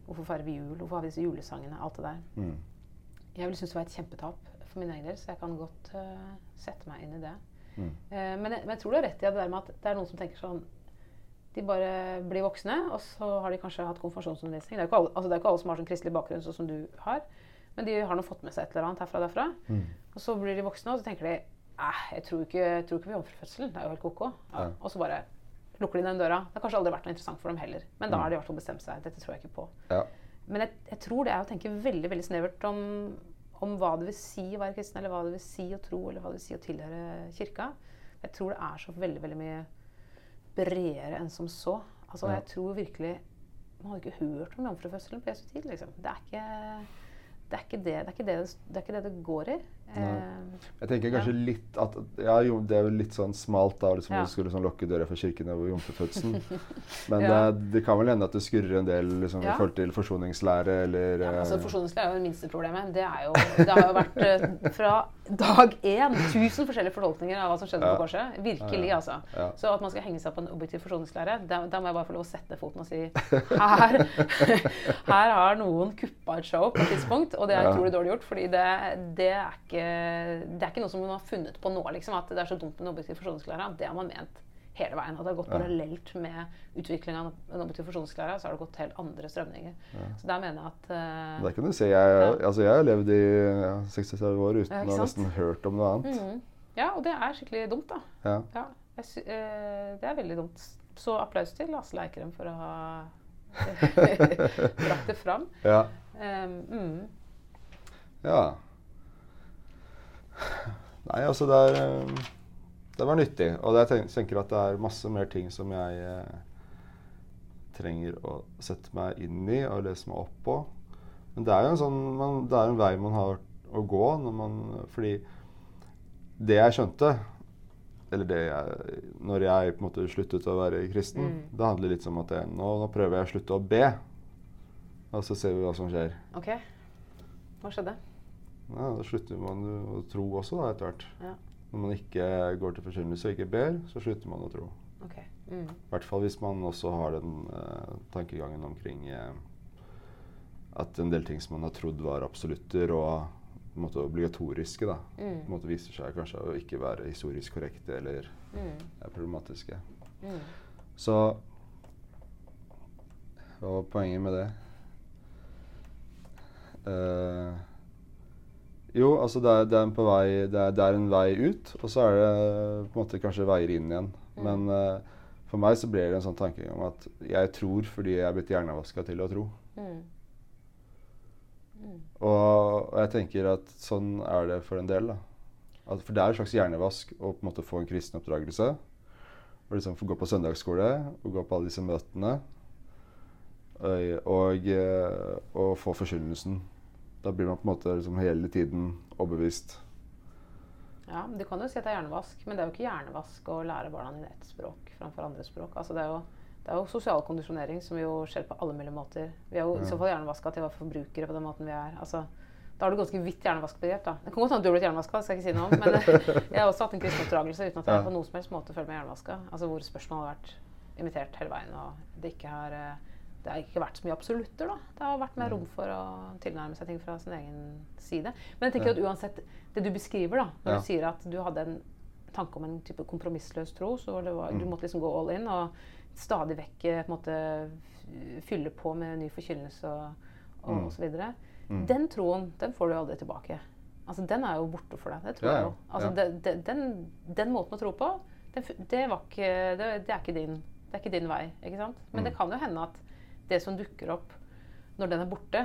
Hvorfor feirer vi jul? Hvorfor har vi disse julesangene? Alt det der. Mm. Jeg vil synes det var et kjempetap for min egen del, så jeg kan godt uh, sette meg inn i det. Mm. Uh, men, jeg, men jeg tror du har rett i at det at det er noen som tenker sånn De bare blir voksne, og så har de kanskje hatt konfirmasjonsundervisning. Det er jo ikke alle, altså ikke alle som har sånn kristelig bakgrunn sånn som du har. Men de har nå fått med seg et eller annet herfra og derfra. Mm. Og så blir de voksne, og så tenker de jeg tror ikke, jeg tror ikke på jomfrufødselen. Det er jo helt ko-ko. Ja. Og så bare lukker de den døra. Det har kanskje aldri vært noe interessant for dem heller. Men da Mm. har de i hvert fall bestemt seg. Dette tror jeg ikke på. Ja. Men jeg, jeg tror det er å tenke veldig veldig snevert om, om hva det vil si å være kristen, eller hva det vil si å tro, eller hva det vil si å tilhøre kirka. Jeg tror det er så veldig veldig mye bredere enn som så. Altså, Ja. Jeg tror virkelig Man hadde ikke hørt om jomfrufødselen på Jesu tid. Liksom. Det, er ikke, det, er det, det, er ikke det, det er ikke det det går i. Eh, Jeg tenker kanskje litt at Ja, jo, det er jo litt sånn smalt da, liksom, Ja. du skulle sånn lukke døra for kirken over jomfrufødselen. *laughs* Men Ja. det, det kan vel hende at det skurrer en del liksom, Ja. i forhold til forsoningslære eller Ja, altså eh, Forsoningslære er jo det minste problemet. Det, er jo, det har jo vært eh, fra dag én tusen forskjellige fortolkninger av hva som skjedde Ja. på korset. Virkelig, Ja, ja. altså. Ja. Så at man skal henge seg på en objektiv forsoningslære, da, da må jeg bare få lov å sette foten og si her, *laughs* her har noen kuppa et show på et tidspunkt, og det er Ja. utrolig dårlig gjort. fordi det, det, er ikke, det er ikke noe som man har funnet på nå, liksom, at det er så dumt med en objektiv forsoningslære. Det har man ment hele veien. At det har gått Ja. parallelt med utviklinga av en objektiv forsoningslære, så har det gått helt andre strømninger. Så der mener jeg at uh, Der kan du se. Jeg, altså, jeg har levd i ja, 60-70 år uten Ja, å ha nesten hørt om noe annet. Mhm. Ja, og det er skikkelig dumt, da. Ja. Ja, jeg eh, det er veldig dumt. Så applaus til Lasse Leikrem for å ha *laughs* brakt det fram. Ja. Um, mm. ja. Nei, altså det er eh, Det var nyttig. Og jeg tenker at det er masse mer ting som jeg eh, trenger å sette meg inn i og lese meg opp på. Men det er jo en sånn man, Det er en vei man har å gå når man Fordi det jeg skjønte eller det jeg, når jeg på en måte sluttet å være kristen, Mm. det handler litt om at jeg, nå, nå prøver jeg å slutte å be. Og så ser vi hva som skjer. OK. Hva skjedde? Ja, da slutter man jo å tro også, da, etter hvert. Ja. Når man ikke går til forkynnelse og ikke ber, så slutter man å tro. Okay. Mm. I hvert fall hvis man også har den eh, tankegangen omkring eh, at en del ting som man har trodd var absolutter og en måte obligatoriske, da, Mm. måte viser seg kanskje å ikke være historisk korrekte eller Mm. problematiske. Mm. Så hva var poenget med det? Eh, jo, altså det er, det, er vei, det, er, det er en vei ut, og så er det på en måte kanskje veier inn igjen. Mm. Men uh, for meg så ble det en sånn tanke om at jeg tror fordi jeg er blitt hjernevaska til å tro. Mm. Mm. Og, og jeg tenker at sånn er det for en del. da. At, for det er en slags hjernevask å på en måte få en kristen oppdragelse. Og liksom få gå på søndagsskole og gå på alle disse møtene. Og, og, eh, og få forkynnelsen. Da blir man på en måte liksom hele tiden overbevist. Ja, Du kan jo si at det er hjernevask, men det er jo ikke hjernevask å lære barna ett språk framfor andre språk. Altså det, er jo, det er jo sosial kondisjonering som jo skjer på alle mulige måter. Vi er jo i så fall hjernevaska til å være forbrukere på den måten vi er. Altså, da har du ganske vidt hjernevaskbegrep. da. Det kan godt hende du har blitt hjernevaska, det skal jeg ikke si noe om. Men eh, *laughs* jeg har også hatt en kristen oppdragelse uten at jeg Ja. på noen som helst måte føler meg hjernevaska. Altså hvor spørsmålet har vært imitert hele veien, og det ikke har eh, det har ikke vært så mye absolutter. da. Det har vært mer rom for å tilnærme seg ting fra sin egen side. Men jeg tenker at uansett det du beskriver, da, når Ja. du sier at du hadde en tanke om en type kompromissløs tro, så det var, du Mm. måtte liksom gå all in og stadig vekk på en måte fylle på med ny forkynnelse og, og, Mm. videre. Mm. Den troen, den får du aldri tilbake. Altså, Den er jo borte for deg. Det tror Ja, jeg jo. Altså, Ja. det, den, den måten å tro på, det, det, var ikke, det, er ikke din, det er ikke din vei. ikke sant? Men Mm. det kan jo hende at det som dukker opp når den er borte,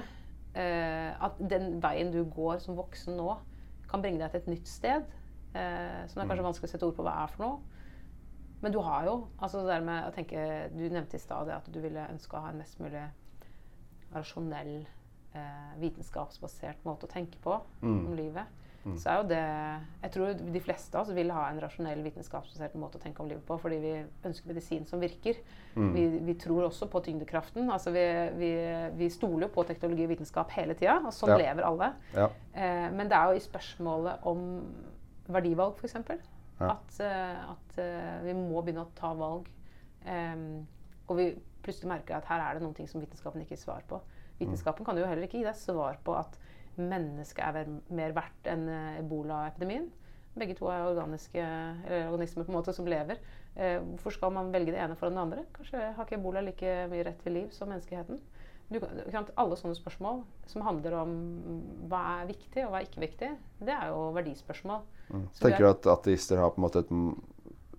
eh, at den veien du går som voksen nå, kan bringe deg til et nytt sted. Eh, som det er kanskje Mm. vanskelig å sette ord på hva er for noe. Men du har jo altså det der med å tenke, Du nevnte i stad at du ville ønske å ha en mest mulig rasjonell, eh, vitenskapsbasert måte å tenke på Mm. om livet. Mm. Så er jo det Jeg tror de fleste av oss vil ha en rasjonell, vitenskapsbasert måte å tenke om livet på, fordi vi ønsker medisin som virker. Mm. Vi, vi tror også på tyngdekraften. Altså vi, vi, vi stoler jo på teknologi og vitenskap hele tida, og sånn Ja. lever alle. Ja. Eh, men det er jo i spørsmålet om verdivalg, f.eks. Ja. At, eh, at eh, vi må begynne å ta valg. Um, og vi plutselig merker at her er det noen ting som vitenskapen ikke gir svar på. Vitenskapen kan jo heller ikke gi deg svar på at mennesket er mer verdt enn eh, ebolaepidemien. Begge to er organiske eller organismer på en måte som lever. Eh, hvorfor skal man velge det ene foran det andre? Kanskje har ikke ebola like mye rett til liv som menneskeheten? Du, alle sånne spørsmål som handler om hva er viktig og hva er ikke viktig, det er jo verdispørsmål. Mm. Så Tenker du at ateister har på en måte et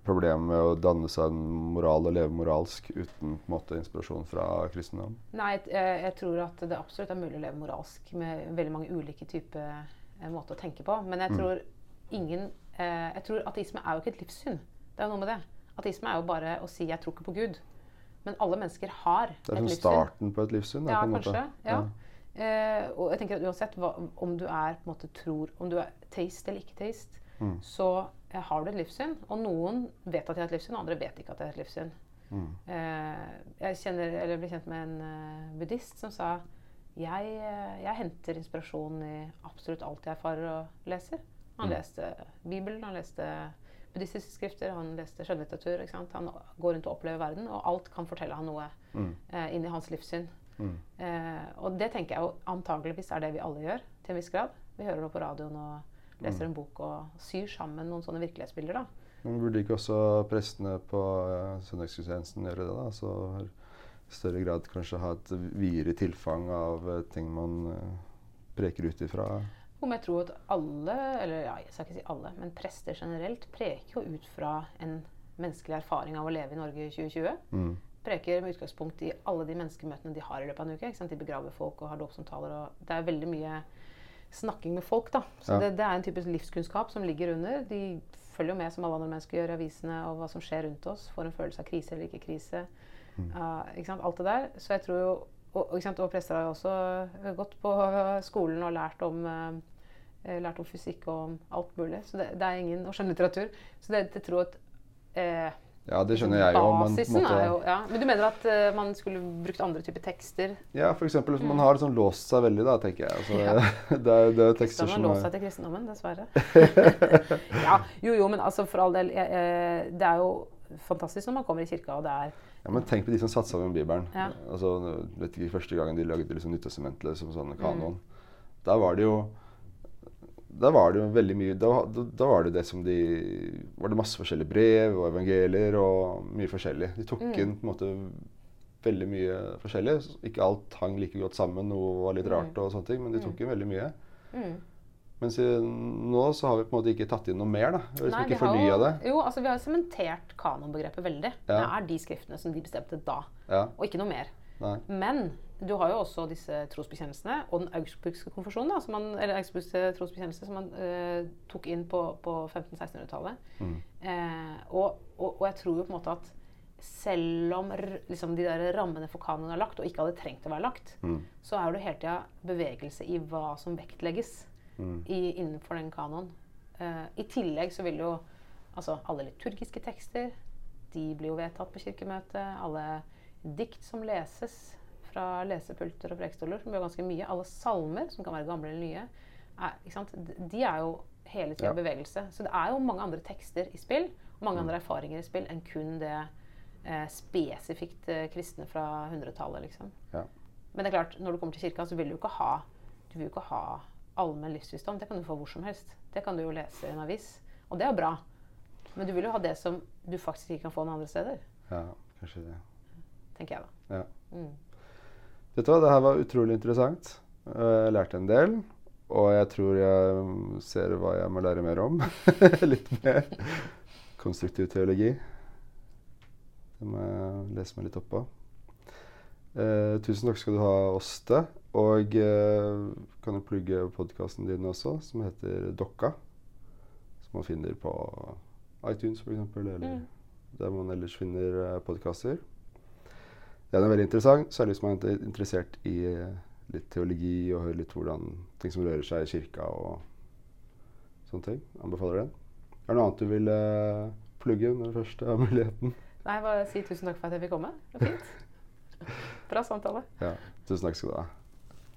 problem med å danne seg en moral og leve moralsk uten måte inspirasjon fra kristendom? Nei, jeg, jeg jeg tror at det absolutt er mulig å leve moralsk med veldig mange ulike typer eh, måter å tenke på. Men jeg Mm. tror ingen eh, Jeg tror ateisme er jo ikke et livssyn. Det er jo noe med det. Ateisme er jo bare å si 'jeg tror ikke på Gud'. Men alle mennesker har et livssyn. Det er som starten på et livssyn? da, Ja, kanskje. Ja. Eh, og jeg tenker at uansett hva, om du er på en måte tror Om du er teist eller ikke teist, Mm. så eh, har du et livssyn. Og noen vet at de har et livssyn, og andre vet ikke at de har et livssyn. Mm. Eh, jeg kjenner, eller ble kjent med en eh, buddhist som sa jeg, eh, jeg henter inspirasjon i absolutt alt jeg erfarer og leser. Han Mm. leste Bibelen, han leste buddhistiske skrifter, han leste skjønnlitteratur. Han går rundt og opplever verden, og alt kan fortelle han noe Mm. eh, inni hans livssyn. Mm. Eh, og det tenker jeg jo antageligvis er det vi alle gjør, til en viss grad. Vi hører det på radioen og leser Mm. en bok og syr sammen noen sånne virkelighetsbilder. da. Men burde ikke også prestene på uh, søndagsgudstjenesten gjøre det? da? Så i større grad kanskje ha et videre tilfang av eh, ting man eh, preker ut ifra? Om jeg tror at alle, eller ja, jeg skal ikke si alle, men prester generelt preker jo ut fra en menneskelig erfaring av å leve i Norge i 2020. Mm. Preker med utgangspunkt i alle de menneskemøtene de har i løpet av en uke. Ikke sant? De begraver folk og har dåpsomtaler. og Det er veldig mye snakking med folk. da. Så Ja. det, det er en typisk livskunnskap som ligger under. De følger jo med som alle andre mennesker gjør avisene og hva som skjer rundt oss. Får en følelse av krise eller ikke krise. Mm. Uh, ikke sant? Alt det der. Så jeg tror jo og, ikke sant? og prester har jo også eh, gått på *laughs* skolen og lært om, uh, lært om fysikk og om alt mulig. Så det, det er ingen, og skjønnlitteratur. Så det, jeg tror at eh, Ja, det skjønner jeg jo. Men, måte, jo ja. Men du mener at uh, man skulle brukt andre typer tekster? ja, for eksempel, Man har sånn låst seg veldig, da, tenker jeg. Altså, Ja. *laughs* det, er, det er tekster som har låst seg til kristendommen, dessverre. *laughs* ja, jo, jo, men altså for all del jeg, Det er jo fantastisk når man kommer i kirka, og det er Ja, men tenk på de som satsa sammen Bibelen. Ja. Altså, vet ikke, Første gangen de lagde liksom Nyttestamentet som sånn Mm. kanon. Da var det jo da var det jo veldig mye da, da, da var det det som de Var det masse forskjellige brev og evangelier og mye forskjellig. De tok Mm. inn på en måte veldig mye forskjellig. Ikke alt hang like godt sammen, noe var litt rart og sånne ting, men de tok inn veldig mye. mm. Mens i, nå så har vi på en måte ikke tatt inn noe mer, da. Vi har liksom Nei, ikke fornya det. Jo, altså vi har jo sementert kanonbegrepet veldig. Det er de skriftene som de bestemte da, Ja, og ikke noe mer. nei. Men du har jo også disse trosbekjennelsene og den augsburgske konfesjonen, da, som man, eller augsburgske trosbekjennelse som man eh, tok inn på, på 1500-1600-tallet. Mm. Eh, og, og, og jeg tror jo på en måte at selv om liksom, de der rammene for kanoen er lagt, og ikke hadde trengt å være lagt, Mm. så er det hele tida bevegelse i hva som vektlegges Mm. i, innenfor den kanoen. Eh, I tillegg så vil jo altså alle liturgiske tekster de blir jo vedtatt på kirkemøtet. Alle dikt som leses fra lesepulter og prekestoler, som gjør ganske mye. Alle salmer, som kan være gamle eller nye. Er? De er jo hele tida Ja. bevegelse. Så det er jo mange andre tekster i spill, og mange andre erfaringer i spill, enn kun det eh, spesifikt eh, kristne fra 100-tallet, liksom. Ja. Men det er klart, når du kommer til kirka, så vil du ikke ha du vil ikke ha allmenn livsvisdom. Det kan du få hvor som helst. Det kan du jo lese i en avis. Og det er bra. Men du vil jo ha det som du faktisk ikke kan få noen andre steder. ja, kanskje det. Tenker jeg da. Ja. Mm. Vet du hva, det her var utrolig interessant. Eh, Jeg lærte en del. Og jeg tror jeg ser hva jeg må lære mer om. *laughs* litt mer konstruktiv teologi. Det må jeg lese meg litt opp på. Eh, tusen takk skal du ha, Åste. Og eh, kan du plugge podkasten din også, som heter Dokka. Som man finner på iTunes, f.eks., eller Mm. der man ellers finner eh, podkaster. Den er veldig interessant, særlig hvis man er interessert i eh, litt teologi og hører litt hvordan ting som rører seg i kirka og sånne ting. Anbefaler den. Er det noe annet du vil eh, plugge når du først har *laughs* muligheten? Nei, bare si tusen takk for at jeg fikk komme. Det var fint. *laughs* Bra samtale. Ja, tusen takk skal du ha.